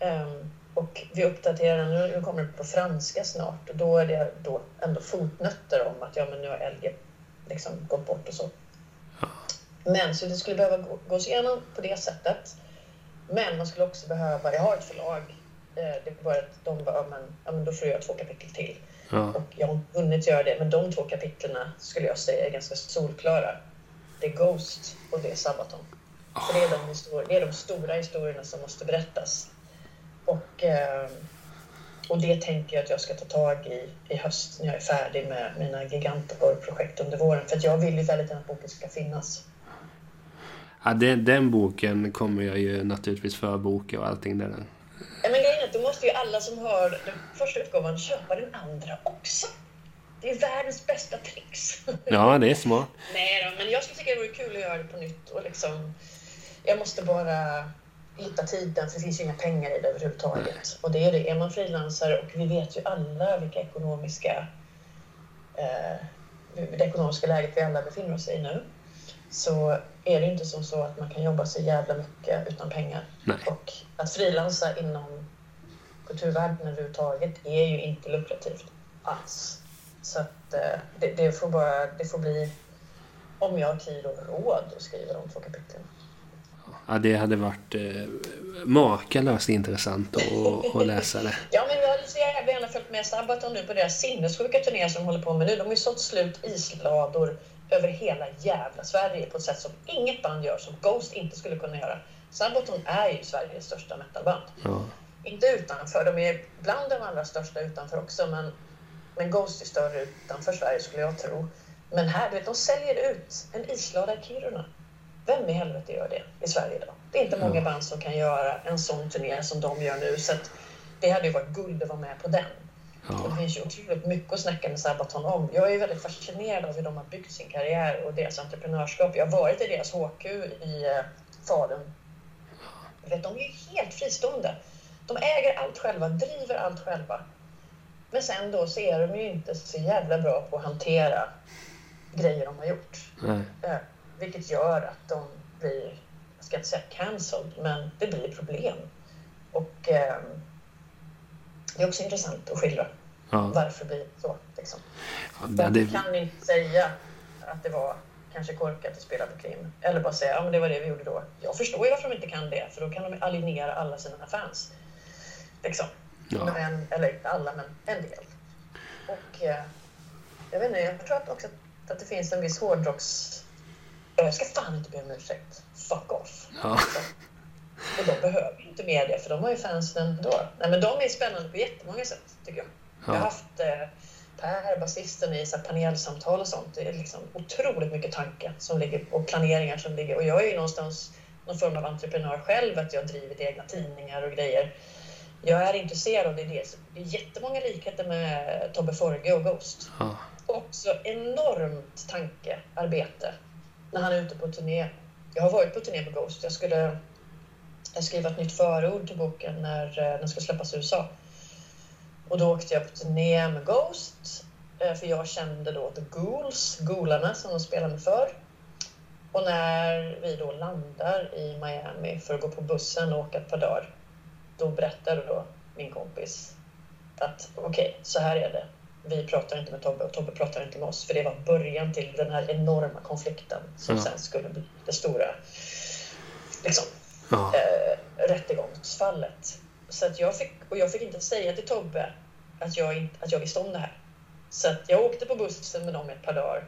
Eh, och vi uppdaterar den, nu kommer det på franska snart och då är det då ändå fotnötter om att ja, men nu har LG liksom gått bort och så. Men så det skulle behöva gås igenom på det sättet. Men man skulle också behöva, jag har ett förlag, eh, det var att de bara, men, ja, men då får du göra två kapitel till. Ja. Och jag har hunnit göra det, men de två kapitlen skulle jag säga är ganska solklara. Det är Ghost och det Sabaton. För det är, de det är de stora historierna som måste berättas. Och eh, och det tänker jag att jag ska ta tag i i höst när jag är färdig med mina gigantorprojekt under våren. För jag vill ju väldigt gärna att boken ska finnas. Ja, den, den boken kommer jag ju naturligtvis förboka och allting där. Men grejen är att då måste ju alla som har den första utgåvan köpa den andra också. Det är världens bästa tricks. *laughs* Ja, det är smart. Nej då, men jag skulle tycka det vore kul att göra det på nytt och liksom... Jag måste bara hitta tiden för det finns ju inga pengar i det överhuvudtaget. Och det är det, är man frilansare och vi vet ju alla vilka ekonomiska eh, det ekonomiska läget vi alla befinner oss i nu så är det inte som så att man kan jobba så jävla mycket utan pengar. Nej. Och att frilansa inom kulturvärlden överhuvudtaget är ju inte lukrativt alls. Så att eh, det, det, får bara, det får bli om jag har tid och råd att skriva de två kapitlen. Ja, det hade varit eh, makalöst intressant att, att läsa det. *laughs* ja, men jag hade så gärna följt med Sabaton nu på deras sinnessjuka turné som de håller på med nu. De har ju sålt slut islador över hela jävla Sverige på ett sätt som inget band gör, som Ghost inte skulle kunna göra. Sabaton är ju Sveriges största metalband. Ja. Inte utanför, de är bland de allra största utanför också, men, men Ghost är större utanför Sverige skulle jag tro. Men här, du vet, de säljer ut en islada i Kiruna. Vem i helvete gör det i Sverige idag? Det är inte många mm. band som kan göra en sån turné som de gör nu. Så det hade ju varit guld att vara med på den. Ja. det finns ju otroligt mycket att snacka med Sabaton om. Jag är väldigt fascinerad av hur de har byggt sin karriär och deras entreprenörskap. Jag har varit i deras HQ i eh, Falun. Vet, de är helt fristående. De äger allt själva, driver allt själva. Men sen då så är de ju inte så jävla bra på att hantera grejer de har gjort. Nej. Eh, vilket gör att de blir, jag ska inte säga cancelled, men det blir problem. Och eh, det är också intressant att skildra ja. varför det blir så. Liksom. Ja, det... kan inte säga att det var kanske korkat att spela på Krim. Eller bara säga ja, det var det vi gjorde då. Jag förstår ju varför de inte kan det, för då kan de alienera alla sina fans. Liksom. Ja. Men, eller inte alla, men en del. Och eh, jag vet inte, jag tror att också att det finns en viss hårdrocks jag ska fan inte be om ursäkt. Fuck off. Ja. *laughs* Och de behöver inte mer det, för de har ju fansen ändå. Nej, men de är spännande på jättemånga sätt, tycker jag. Ja. Jag har haft eh, Per, basisten, i så panelsamtal och sånt. Det är liksom otroligt mycket tankar som ligger, och planeringar som ligger. Och jag är ju någonstans någon form av entreprenör själv, att jag har drivit egna tidningar och grejer. Jag är intresserad av det. Det är jättemånga likheter med Tobbe Forge och Ghost. Ja. Också enormt tankearbete när han är ute på turné. Jag har varit på turné med Ghost. Jag skulle skriva ett nytt förord till boken när eh, den ska släppas i USA. Och då åkte jag på turné med Ghost. eh, För jag kände då The Ghouls, Ghoularna som de spelade med för. Och när vi då landar i Miami för att gå på bussen och åka ett par dagar. Då berättade då min kompis att okej, så här är det. Vi pratar inte med Tobbe och Tobbe pratar inte med oss. För det var början till den här enorma konflikten som Ja. sen skulle bli det stora liksom, Ja. eh, rättegångsfallet. Så att jag fick, och jag fick inte säga till Tobbe att jag, inte, att jag visste om det här. Så att jag åkte på bussen med dem ett par dagar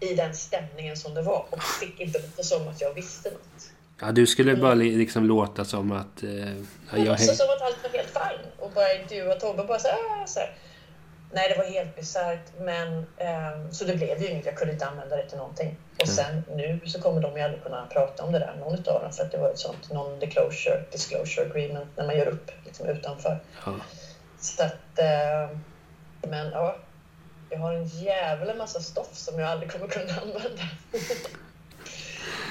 i den stämningen som det var och fick inte låta som att jag visste något. Ja, du skulle bara li- liksom låta som att... Eh, ja, Jag låtsas som att allt var helt fine och bara intervjua Tobbe bara så "Ah", så här. Nej, det var helt bisarrt. Men ehm, så det blev ju inget. Jag kunde inte använda det till någonting. Och sen nu så kommer de ju aldrig kunna prata om det där, någon utav dem, för att det var ett sånt non-disclosure disclosure agreement när man gör upp liksom utanför. ja. Så att, eh, men ja, jag har en jävla massa stoff som jag aldrig kommer kunna *laughs* använda.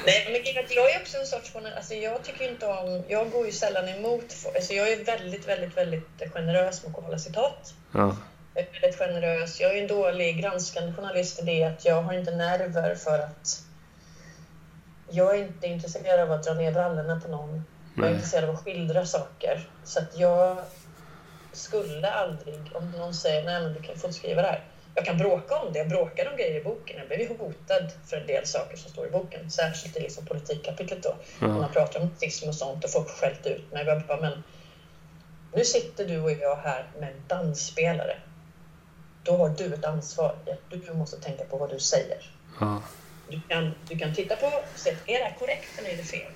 Nej, men jag är också en sorts journalist. Alltså jag tycker inte om... Jag går ju sällan emot... Alltså jag är väldigt, väldigt, väldigt generös med att kolla citat. ja. Jag är väldigt generös. Jag är en dålig granskande journalist i det att jag har inte nerver för att... Jag är inte intresserad av att dra ner brallorna på någon. Jag är intresserad av att skildra saker. Så att jag skulle aldrig, om någon säger nej men du kan få skriva det här. Jag kan bråka om det. Jag bråkade om grejer i boken. Jag blev ju hotad för en del saker som står i boken. Särskilt i liksom politikkapitlet då. Ja. När man pratar om nazism och sånt och folk skällt ut mig. Jag bara, men nu sitter du och jag här med en dansspelare. Då har du ett ansvar. Du måste tänka på vad du säger. ja. Du kan, du kan titta på och se, är det här korrekt eller är det fel?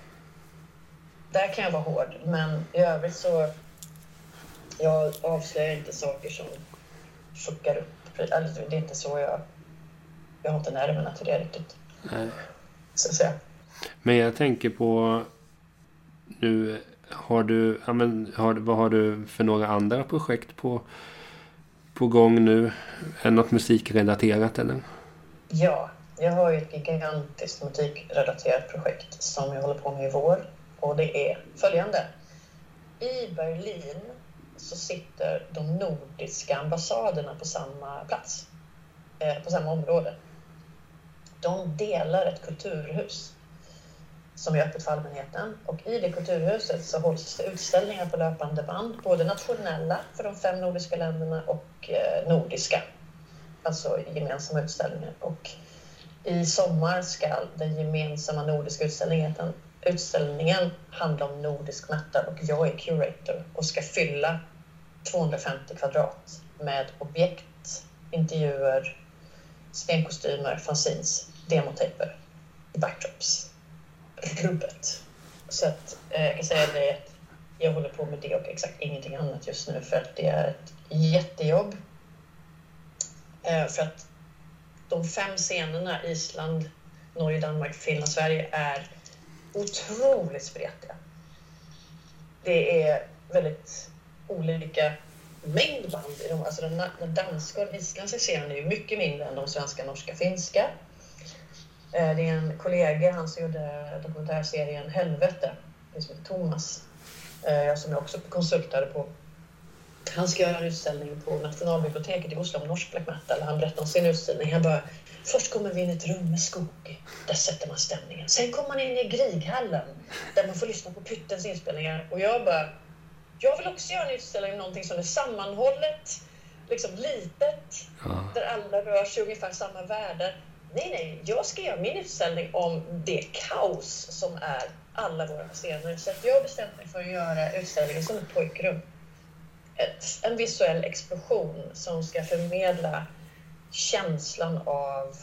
Där kan jag vara hård, men i övrigt så jag avslöjar inte saker som fuckar upp. Alltså, det är inte så jag... Jag har inte nerverna till det riktigt. Nej. Så att säga. Men jag tänker på... Nu har du... Ja, men, har, vad har du för några andra projekt på, på gång nu? Är något musikrelaterat eller? Ja, jag har ju ett gigantiskt musikrelaterat projekt som jag håller på med i vår. Och det är följande. I Berlin så sitter de nordiska ambassaderna på samma plats. Eh, på samma område. De delar ett kulturhus som är öppet för allmänheten. Och i det kulturhuset så hålls det utställningar på löpande band. Både nationella för de fem nordiska länderna och eh, nordiska. Alltså gemensamma utställningar. Och i sommar ska den gemensamma nordiska utställningen, utställningen handlar om nordisk metal och jag är curator och ska fylla 250 kvadrat med objekt, intervjuer, stenkostymer, fanzines, demotejper, backdrops, rubbet. Så att eh, jag kan säga det att jag håller på med det och exakt ingenting annat just nu för att det är ett jättejobb. Eh, för att de fem scenerna Island, Norge, Danmark, Finland, Sverige är otroligt spretiga. Det är väldigt olika mängd band i dem. Alltså den, den danska och den isländska scenen är ju mycket mindre än de svenska, norska, finska. Eh, det är en kollega, han som gjorde dokumentärserien Helvete, som heter Thomas, eh, som jag också konsultade på. Han ska göra en utställning på Nationalbiblioteket i Oslo om norsk black metal. Han berättade om sin utställning. Han bara, först kommer vi in i ett rum med skog. Där sätter man stämningen. Sen kommer man in i Grieghallen där man får lyssna på Pyttens inspelningar. Och jag bara, jag vill också göra en utställning om någonting som är sammanhållet, liksom litet, Ja. där alla rör sig i ungefär samma världar. Nej, nej, jag ska göra min utställning om det kaos som är alla våra scener. Så jag har bestämt mig för att göra utställningen som ett pojkrum. Ett, en visuell explosion som ska förmedla känslan av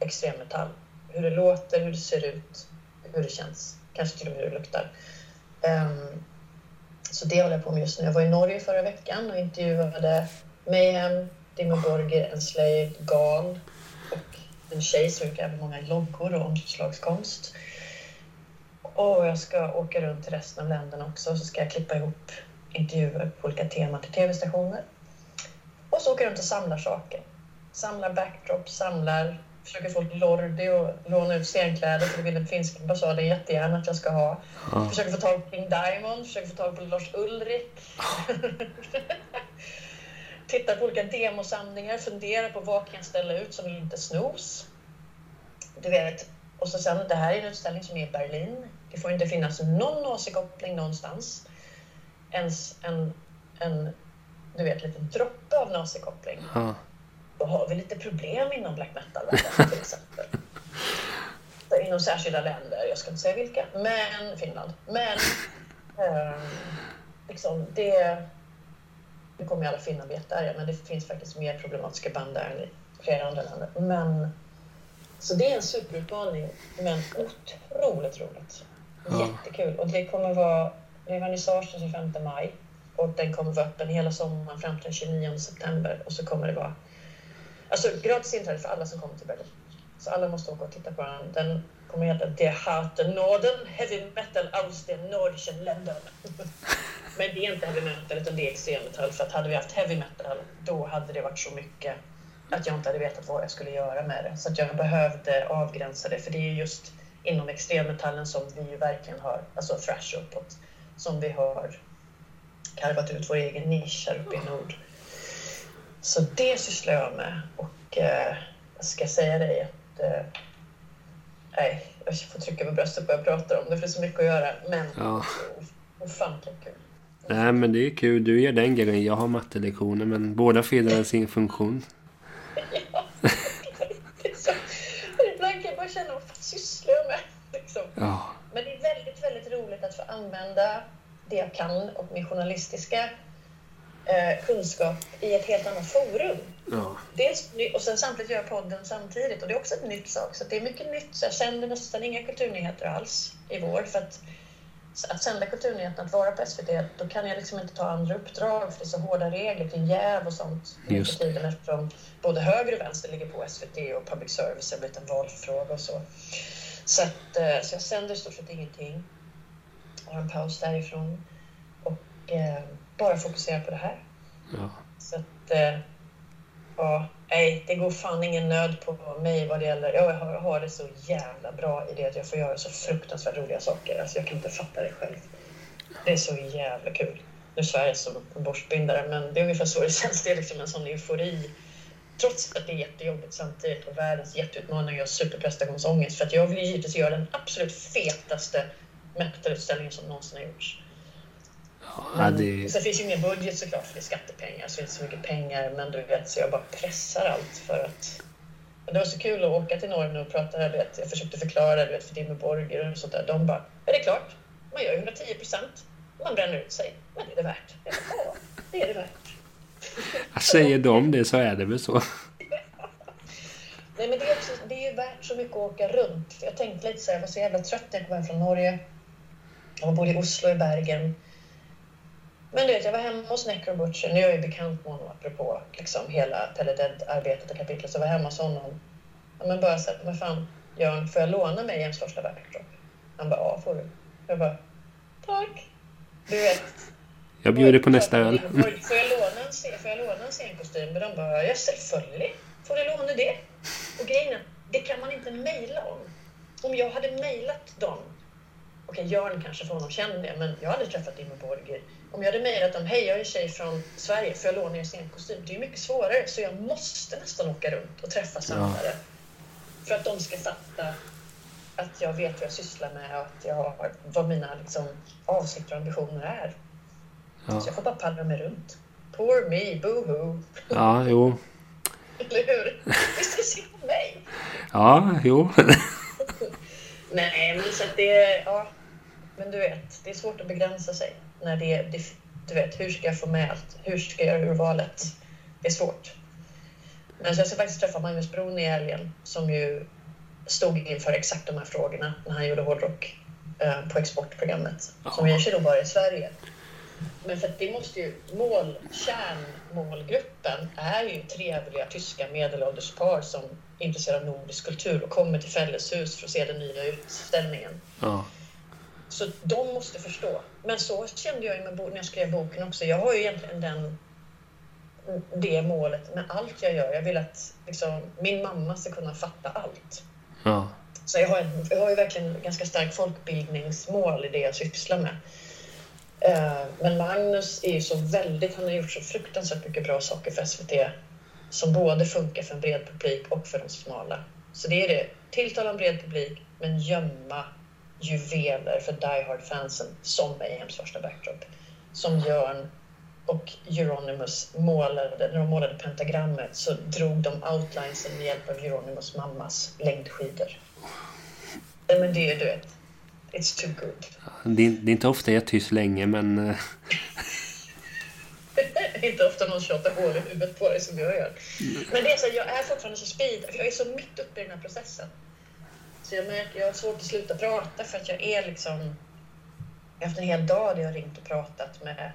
extremmetall. Hur det låter, hur det ser ut, hur det känns. Kanske till och med hur det luktar. Um, så det håller jag på med just nu. Jag var i Norge förra veckan och intervjuade Mayhem, Dimmy Borgir, Enslaved, Gal och en tjej som gjort även många loggor och omslagskonst. och jag ska åka runt till resten av länderna också. Så ska jag klippa ihop intervjuer på olika teman till tv-stationer. Och så åker jag runt och samlar saker. Samlar backdrops, samlar, försöker få Lordi och låna ut scenkläder för det vill den finska ambassaden jättegärna att jag ska ha. Ja. Försöker få tag på King Diamond, försöker få tag på Lars Ulrik. *laughs* Tittar på olika demosamlingar, funderar på vad kan jag ställa ut som inte snos. Du vet, och så sen, det här är en utställning som är i Berlin. Det får inte finnas någon åsiktskoppling någonstans. Ens en, en du vet, liten droppe av nazikoppling. Ja. Då har vi lite problem inom black metal-världen till *laughs* exempel. Inom särskilda länder, jag ska inte säga vilka, men Finland. Men eh, liksom det, nu kommer ju alla finnar bli jättearga, men det finns faktiskt mer problematiska band där än i flera andra länder. Men, så det är en superutmaning, men otroligt roligt. Jättekul. Och det kommer vara, det är vernissage den 25 maj och den kommer vara öppen hela sommaren fram till den 29 september och så kommer det vara Alltså gratis inträde för alla som kommer till Berlin. Så alla måste åka och titta på den. Den kommer heta Der harte Norden, Heavy Metal aus den nordischen Ländern. *laughs* Men det är inte heavy metal utan det är extremmetall. För att hade vi haft heavy metal då hade det varit så mycket att jag inte hade vetat vad jag skulle göra med det. Så att jag behövde avgränsa det. För det är just inom extremmetallen som vi ju verkligen har, alltså thrash uppåt, som vi har karvat ut vår egen nisch här uppe i nord. Så det sysslar jag med och eh, jag ska säga dig att eh, nej, jag får trycka på bröstet när jag pratar om det för det är så mycket att göra. Men Ja. ofantligt kul. Nej men det är kul. Du gör den grejen. Jag har mattelektioner. Men båda fyller sin funktion. *laughs* Ja, *laughs* det är så, ibland kan jag bara känna vad fan sysslar jag med? *laughs* Liksom. Ja. Men det är väldigt, väldigt roligt att få använda det jag kan och min journalistiska eh, kunskap i ett helt annat forum. Ja. Dels, och sen samtidigt göra podden samtidigt. Och det är också ett nytt sak. Så det är mycket nytt. Så jag sänder nästan inga kulturnyheter alls i vår. För att, att sända kulturnyheterna, att vara på SVT, då kan jag liksom inte ta andra uppdrag. För det är så hårda regler kring jäv och sånt Just. tiden. Eftersom både höger och vänster ligger på SVT och public service har blivit en valfråga och så. Så, att, eh, så jag sänder i stort sett ingenting. Har en paus därifrån. Och eh, bara fokuserar på det här. Ja. Så att, eh, ja, nej, det går fan ingen nöd på mig vad det gäller. Jag har, har det så jävla bra i det att jag får göra så fruktansvärt roliga saker. Alltså jag kan inte fatta det själv. Det är så jävla kul. Nu svär jag som en borstbindare, men det är ungefär så det känns. Det är liksom en sån eufori. Trots att det är jättejobbigt samtidigt och världens jätteutmaning och superprestationsångest. För att jag vill givetvis göra den absolut fetaste metalutställningen som någonsin har gjorts. Ja, det... Sen finns ju ingen budget såklart för det är skattepengar så det är inte så mycket pengar men du vet så jag bara pressar allt för att det var så kul att åka till Norge och prata du vet, jag försökte förklara du vet, för Dimmy Borger och sånt där. De bara, är det är klart, man gör 110 procent, man bränner ut sig, men det är det värt. Jag bara, ja, det är det värt. Säger de det så är det väl så. *laughs* Nej men det är, också, det är ju värt så mycket att åka runt. Jag tänkte lite så här, jag var så jävla trött när jag kom hem från Norge. Jag bodde i Oslo, i Bergen. Men du vet, jag var hemma hos Necro Butcher. Nu är jag ju bekant med honom apropå liksom, hela Pelle Dead-arbetet och kapitlet. Så jag var hemma hos honom. Ja, men bara så här, men fan, Jörn, får jag låna mig Jens första backdrop? Han bara, ja får du. Jag bara, tack. Du vet. Jag bjuder på nästa öl. Får jag låna en, får jag låna en scenkostym? Men de bara, ja selvfølgelig får du låna det. Och grejen är, det kan man inte mejla om. Om jag hade mejlat dem, okej Jörn kanske för honom känner det, men jag hade träffat Dimmy Borger. Om jag hade mejlat dem, hej jag är tjej från Sverige, får jag låna er scenkostym? Det är mycket svårare, så jag måste nästan åka runt och träffa samlare. För att de ska fatta att jag vet vad jag sysslar med och att jag har, vad mina liksom, avsikter och ambitioner är. Så Ja, jag får bara pallra mig runt. Poor me, boohoo. ja jo. *laughs* Eller hur? Visst är det synd om mig? Ja, jo. *laughs* Nej, men så att det... Ja, men du vet, det är svårt att begränsa sig. När det, det, du vet, hur ska jag få med allt? Hur ska jag göra urvalet? Det är svårt. Men så jag ska faktiskt träffa Magnus Bron i helgen som ju stod inför exakt de här frågorna när han gjorde hårdrock eh, på exportprogrammet som Ja. görs då bara i Sverige. Men för att det måste ju, mål, kärnmålgruppen är ju trevliga tyska medelålders par som är intresserade av nordisk kultur och kommer till Fälleshus för att se den nya utställningen. Ja, Så de måste förstå. Men så kände jag med, när jag skrev boken också. Jag har ju egentligen den, det målet med allt jag gör. Jag vill att liksom, min mamma ska kunna fatta allt. Ja. Så jag har, jag har ju verkligen ganska starkt folkbildningsmål i det jag sysslar med. Eh, men Magnus är ju så väldigt, han har gjort så fruktansvärt mycket bra saker för SVT som både funkar för en bred publik och för de smala. Så det är det, tilltala en bred publik men gömma juveler för Die Hard-fansen som Mayhems första backdrop. Som Jörn och Euronymous målade, när de målade pentagrammet så drog de outlinesen med hjälp av Euronymous mammas längdskidor. Men det är du vet, it's too good. Det är, det är inte ofta jag tyst länge men... eh, *laughs* inte ofta någon tjatar hål i huvudet på dig som jag gör. Men det är så, jag är fortfarande så speed, jag är så mitt uppe i den här processen. Så jag märker, jag har svårt att sluta prata för att jag är liksom... Jag har haft en hel dag där jag har ringt och pratat med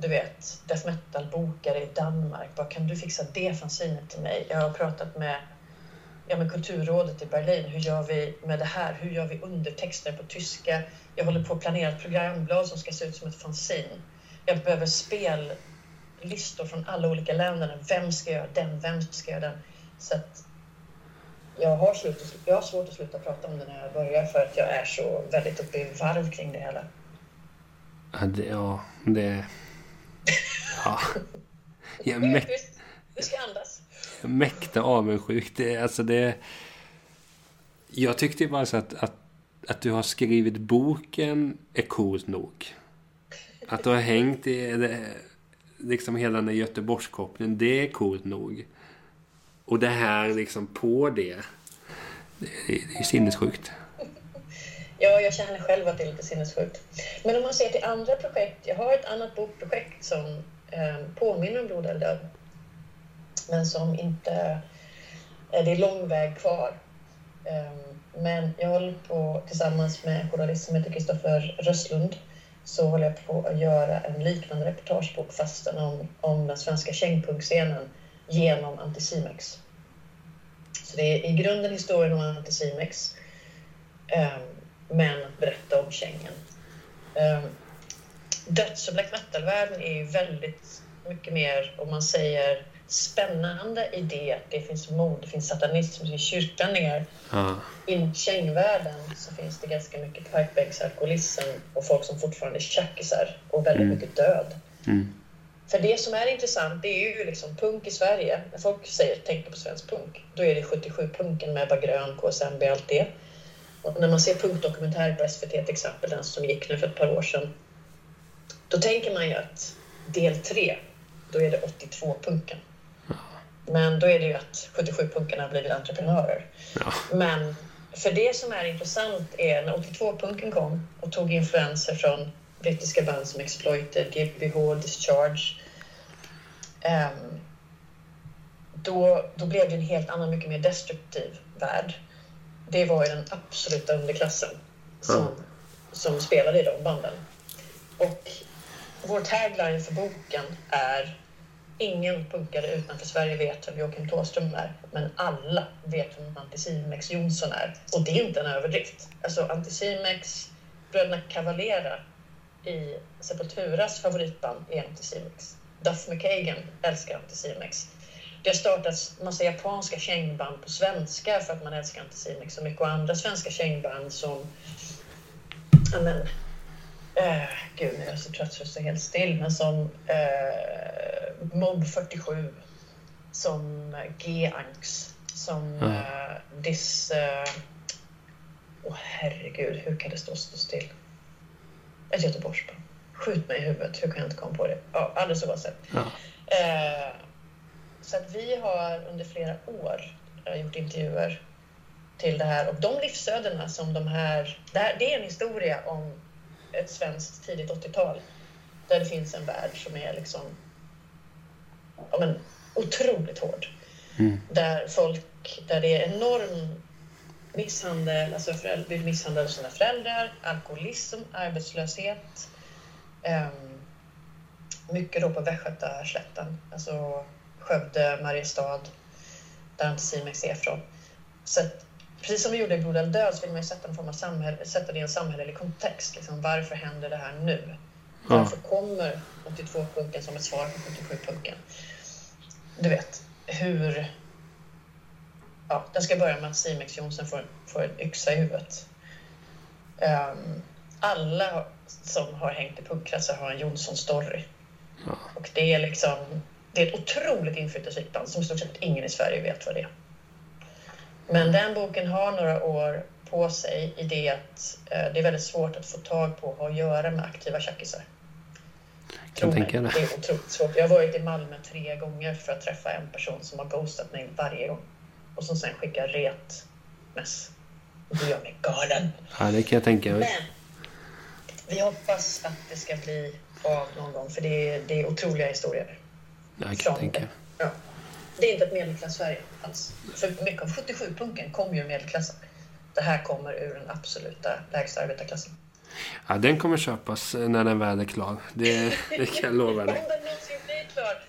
du vet, death metal-bokare i Danmark. Bara, kan du fixa det fanzinet till mig? Jag har pratat med, ja, med Kulturrådet i Berlin. Hur gör vi med det här? Hur gör vi undertexter på tyska? Jag håller på att planera ett programblad som ska se ut som ett fanzin. Jag behöver spellistor från alla olika länder. Vem ska göra den? Vem ska göra den? Så att jag har, slut, jag har svårt att sluta prata om det när jag börjar för att jag är så väldigt uppe i varv kring det hela. Ja, det... Ja, det ja. Jag mäk, Du ska andas. mäkta avundsjuk. Det, alltså det... Jag tyckte bara så att, att, att du har skrivit boken är coolt nog. Att du har hängt i det, liksom hela den Göteborgskopplingen, det är coolt nog. Och det här liksom på det. Det, är ju sinnessjukt. Ja, jag känner själv att det är lite sinnessjukt. Men om man ser till andra projekt. Jag har ett annat bokprojekt som eh, påminner om Blod eller död. Men som inte... Eh, det är lång väg kvar. Eh, men jag håller på tillsammans med en journalist som heter Kristoffer Rösslund så håller jag på att göra en liknande reportagebok fast om, om den svenska kängpunkscenen genom Anticimex. Så det är i grunden historien om Anticimex. Um, men att berätta om kängen. Um, döds och black metal-världen är ju väldigt mycket mer, om man säger spännande i det att det finns mord, det finns satanism, det finns kyrklänningar. Ja. I kängvärlden så finns det ganska mycket pipebacks, alkoholism och folk som fortfarande är tjackisar och väldigt Mm. mycket död. Mm. För det som är intressant det är ju liksom punk i Sverige. När folk säger tänker på svensk punk, då är det 77-punken med Ebba Grön, KSMB, allt det. Och när man ser punkdokumentärer på SVT till exempel, den som gick nu för ett par år sedan, då tänker man ju att del 3, då är det 82-punken. Men då är det ju att 77-punkarna har blivit entreprenörer. Ja. Men för det som är intressant är när 82-punken kom och tog influenser från brittiska band som Exploited, GBH, Discharge. ehm, då, då blev det en helt annan, mycket mer destruktiv värld. Det var ju den absoluta underklassen som, som spelade i de banden. Och vår tagline för boken är Ingen punkare utanför Sverige vet vem Joakim Thåström är, men alla vet vem Anticimex Jonsson är. Och det är inte en överdrift. Alltså Anticimex, bröderna Cavalera i Sepulturas favoritband är Anticimex. Duff McKagan älskar Anticimex. Det har startats massa japanska kängband på svenska för att man älskar Anticimex så mycket och andra svenska kängband som ja, men, eh, gud, nu är jag så trött så jag står helt still, men som eh, Mob 47, som G-Anks, som Mm. eh, Dis... eh, Åh herregud, hur kan det stå stå still? Ett Göteborgsband. Skjut mig i huvudet, hur kan jag inte komma på det? Ja, alldeles oavsett. Ja. Eh, så att vi har under flera år eh, gjort intervjuer till det här och de livsödena som de här... Det, här, det är en historia om ett svenskt tidigt 80-tal där det finns en värld som är liksom ja, men, otroligt hård. Mm. Där folk, där det är enorm misshandel, alltså föräldrar blir av sina föräldrar, alkoholism, arbetslöshet. ehm, mycket då på Västgötaslätten, alltså Skövde, Mariestad, där Anticimex är från. Så att precis som vi gjorde i Blod eller död så vill man ju sätta, en form av samhälle, sätta det i en samhällelig kontext. Liksom, varför händer det här nu? Varför kommer 82-punken som ett svar på 77-punken? Du vet, hur... Ja, jag ska börja med att Simex Jonsson får, får en yxa i huvudet. Um, alla som har hängt i punkkretsar har en Jonsson-story. Ja. Och det är liksom... Det är ett otroligt inflytelserikt band som i stort sett ingen i Sverige vet vad det är. Men den boken har några år på sig i det att eh, det är väldigt svårt att få tag på och ha att göra med aktiva tjackisar. Kan Tro mig, tänka det. det är otroligt svårt. Jag har varit i Malmö tre gånger för att träffa en person som har ghostat mig varje gång. Och som sen skickar ret mess. Och det gör mig galen. Ja, det kan jag tänka mig. Men vi hoppas att det ska bli av någon gång för det är, det är otroliga historier. Jag kan tänka. Ja. Det är inte ett medelklass-Sverige alls. För mycket av 77-punken kommer ju ur medelklassen. Det här kommer ur den absoluta lägsta arbetarklassen. Ja, den kommer köpas när den väl är klar. Det, det kan jag lova Om dig. den någonsin blir klar.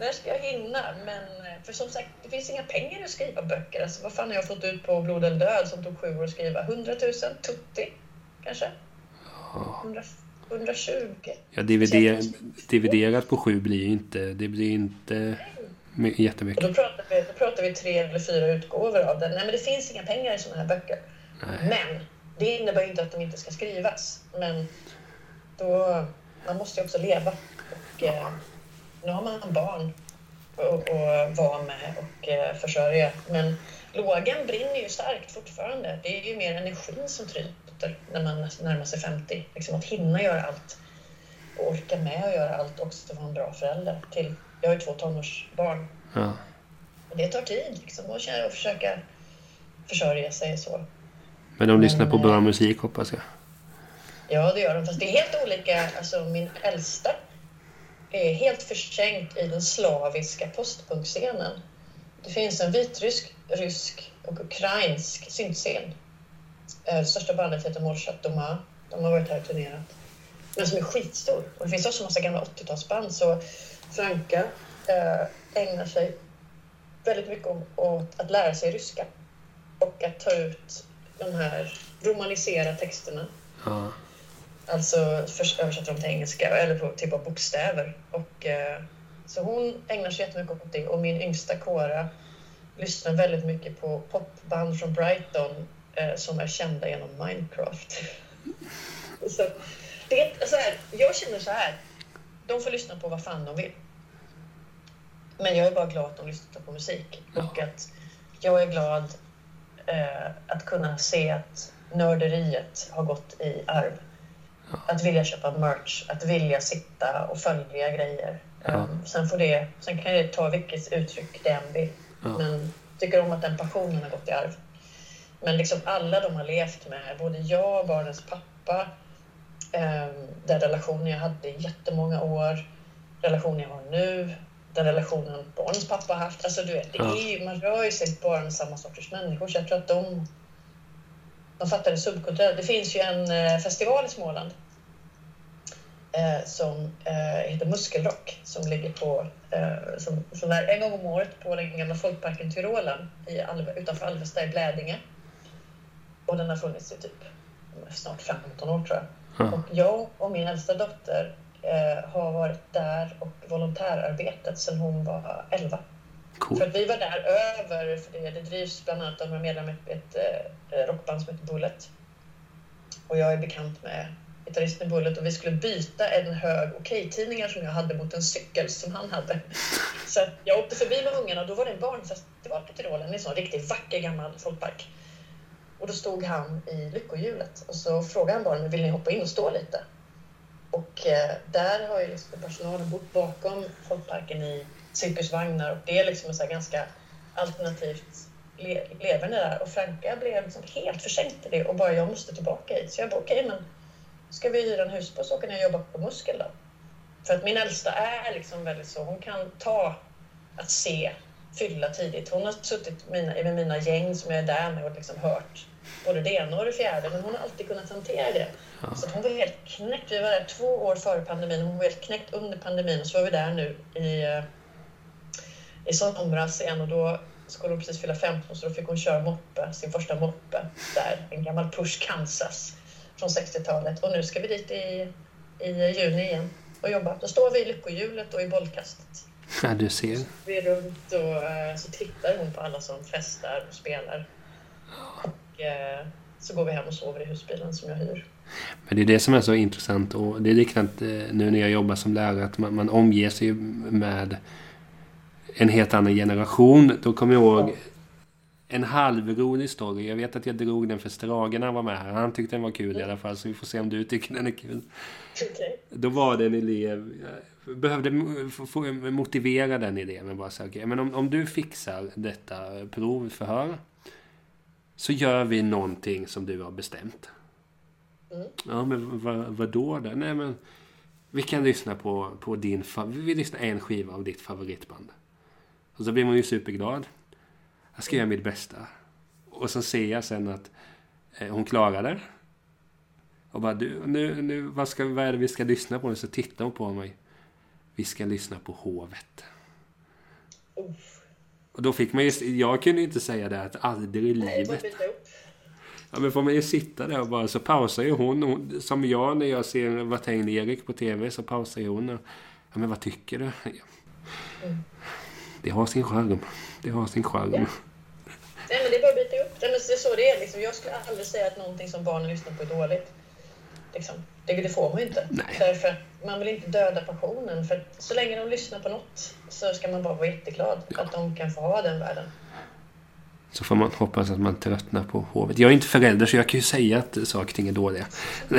När ska jag hinna? Men eh, för som sagt, det finns inga pengar att skriva böcker. Alltså, vad fan har jag fått ut på Blod eller död som tog sju år att skriva? 100 000? Tutti? Kanske? 100, 120? Ja, DVD, dividerat på sju blir inte... Det blir inte Och jättemycket. då pratar, vi, då pratar vi tre eller fyra utgåvor av den. Nej, men det finns inga pengar i sådana här böcker. Nej. Men det innebär inte att de inte ska skrivas. Men då, man måste ju också leva. Och, eh, nu har man barn att att vara med och eh, försörja. Men lågan brinner ju starkt fortfarande. Det är ju mer energin som tryter när man närmar sig 50. Liksom att hinna göra allt och orka med att göra allt också vara en bra förälder. Till, jag har ju två tonårsbarn Ja. och det tar tid liksom, att att försöka försörja sig så. Men de lyssnar på Men, bra eh, musik hoppas jag. Ja, det gör de. Fast det är helt olika. Alltså, min äldsta är helt försänkt i den slaviska postpunkscenen. Det finns en vitrysk, rysk och ukrainsk syntscen. Det största bandet heter Molchat Doma. De har varit här och turnerat. Men som är skitstor. Och det finns också en massa gamla 80-talsband. Så Franka eh, ägnar sig väldigt mycket åt att lära sig ryska. Och att ta ut de här romaniserade texterna Ja. Alltså först översätter de till engelska eller på typ av bokstäver. Och, eh, så hon ägnar sig jättemycket åt det och min yngsta Cora lyssnar väldigt mycket på popband från Brighton eh, som är kända genom Minecraft. *laughs* så, det, så här, jag känner så här, de får lyssna på vad fan de vill. Men jag är bara glad att de lyssnar på musik och att jag är glad eh, att kunna se att nörderiet har gått i arv. Att vilja köpa merch, att vilja sitta och följa grejer. Um, sen, får det, sen kan det ta vilket uttryck det än vill. Men tycker om att den passionen har gått i arv. Men liksom alla de har levt med, både jag och barnens pappa, um, den relationen jag hade i jättemånga år, relationen jag har nu, den relationen barnens pappa har haft. Alltså du vet, det är, ju- man rör ju sig bara med samma sorters människor. Så jag tror att de, de fattar det subkulturellt. Det finns ju en eh, festival i Småland eh, som eh, heter Muskelrock som ligger på, eh, som, som är en gång om året på den gamla folkparken Tyrolen i Alve, utanför Alvesta i Blädinge. Och den har funnits i typ snart 15 år tror jag. Ja. Och jag och min äldsta dotter eh, har varit där och volontärarbetat sedan hon var 11. För Cool. att vi var där över, för det, det drivs bland annat av några medlemmar i ett eh, rockband som heter Bullet. Och jag är bekant med gitarristen i Bullet och vi skulle byta en hög Okej-tidningar som jag hade mot en cykel som han hade. Så jag åkte förbi med ungarna och då var det en barnfestival på Tyrolen i en sån riktigt vacker gammal folkpark. Och då stod han i lyckohjulet och så frågade han barnen, vill ni hoppa in och stå lite? Och eh, där har ju liksom personalen bott bakom folkparken i cirkusvagnar och det är liksom en så här ganska alternativt le leverne där. Och Franka blev liksom helt försänkt i det och bara jag måste tillbaka hit. Så jag bara okej men ska vi hyra en husbuss och åka ner och jobba på Muskel då? För att min äldsta är liksom väldigt så, hon kan ta att se, fylla tidigt. Hon har suttit mina, med mina gäng som jag är där med och liksom hört både det ena och det fjärde men hon har alltid kunnat hantera det. Så att hon var helt knäckt. Vi var där två år före pandemin och hon var helt knäckt under pandemin och så var vi där nu i, eh, i somras igen och då skulle hon precis fylla 15 så då fick hon köra moppe, sin första moppe där. En gammal Push Kansas från 60-talet. Och nu ska vi dit i, i juni igen och jobba. Då står vi i lyckohjulet och i bollkastet. Ja, du ser. Vi är runt och eh, så tittar hon på alla som festar och spelar. Och eh, så går vi hem och sover i husbilen som jag hyr. Men det är det som är så intressant och det är likadant eh, nu när jag jobbar som lärare att man, man omger sig med en helt annan generation. Då kommer jag ihåg en halvrolig story. Jag vet att jag drog den för Strage när han var med här. Han tyckte den var kul i alla fall så vi får se om du tycker den är kul. Okay. Då var det en elev, jag behövde motivera den eleven bara så okay, men om, om du fixar detta provförhör så gör vi någonting som du har bestämt. Mm. Ja, men vad, vad då? Då? Nej, men vi kan lyssna på, på din... Vi lyssnar en skiva av ditt favoritband. Och så blir man ju superglad. Jag ska göra mitt bästa. Och så ser jag sen att eh, hon klarar det. Och bara, du, nu, nu, vad, ska, vad är det vi ska lyssna på? Så tittar hon på mig. Vi ska lyssna på Hovet. Uff. Och då fick man ju... Jag kunde ju inte säga det att aldrig i livet. Ja, men får man ju sitta där och bara så pausar ju hon, hon som jag när jag ser Watain-Erik på TV så pausar ju hon och, Ja men vad tycker du? Mm. Det har sin charm. Det har sin charm. Ja. Nej, men det är bara att byta upp. Men det är så det är. Liksom. Jag skulle aldrig säga att någonting som barnen lyssnar på är dåligt. Liksom. Det, det får man ju inte. Nej. Därför man vill inte döda passionen. För att så länge de lyssnar på något så ska man bara vara jätteglad att de kan få ha den världen. Så får man hoppas att man tröttnar på hovet. Jag är inte förälder så jag kan ju säga att saker och ting är dåliga. *laughs*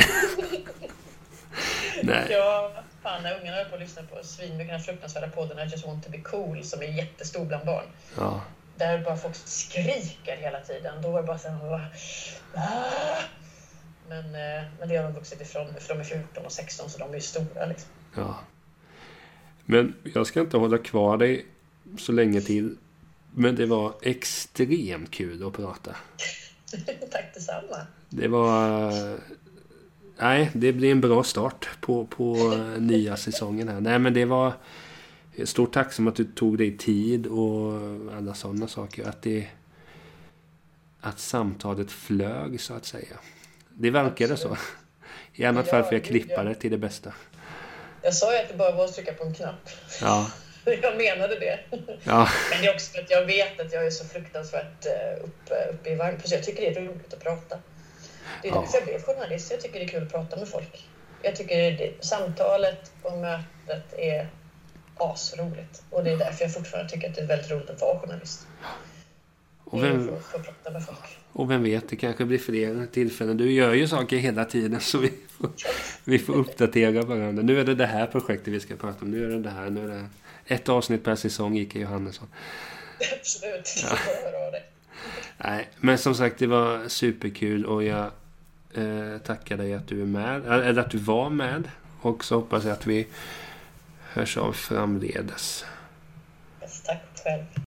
Nej. Ja, fan när ungarna höll på att lyssna på svinmycket den fruktansvärda podden I just want to be cool som är jättestor bland barn. Ja. Där bara folk skriker hela tiden. Då var det bara så här... bara, "Ah!" Men, eh, men det har de vuxit ifrån. För de är 14 och 16 så de är ju stora liksom. ja. Men jag ska inte hålla kvar dig så länge till. Men det var extremt kul att prata. *laughs* Tack detsamma. Det var... Nej, det blir en bra start på, på nya säsongen här. Nej, men det var... Stort tack som att du tog dig tid och alla sådana saker. Att det... Att samtalet flög, så att säga. Det verkade så. I annat Ja, fall får jag klippa det till det bästa. Jag sa ju att det bara var att trycka på en knapp. Ja, *laughs* Jag menade det. ja, Men det är också för att jag vet att jag är så fruktansvärt eh, uppe, uppe i varv. Så jag tycker det är roligt att prata. Det är Ja. därför jag blev journalist. Jag tycker det är kul att prata med folk. Jag tycker det, samtalet och mötet är asroligt. Och det är därför jag fortfarande tycker att det är väldigt roligt att vara journalist. och vem, för att få prata med folk. och vem vet, det kanske blir fler tillfällen. Du gör ju saker hela tiden så vi får, vi får uppdatera varandra. Nu är det det här projektet vi ska prata om. Nu är det det här. Nu är det ett avsnitt per säsong, Ike Johannesson. *laughs* Absolut. Ja. Jag höra av dig. Nej, men som sagt det var superkul och jag eh, tackar dig att du är med. Eh, eller att du var med. Och så hoppas jag att vi hörs av framledes. Tack själv.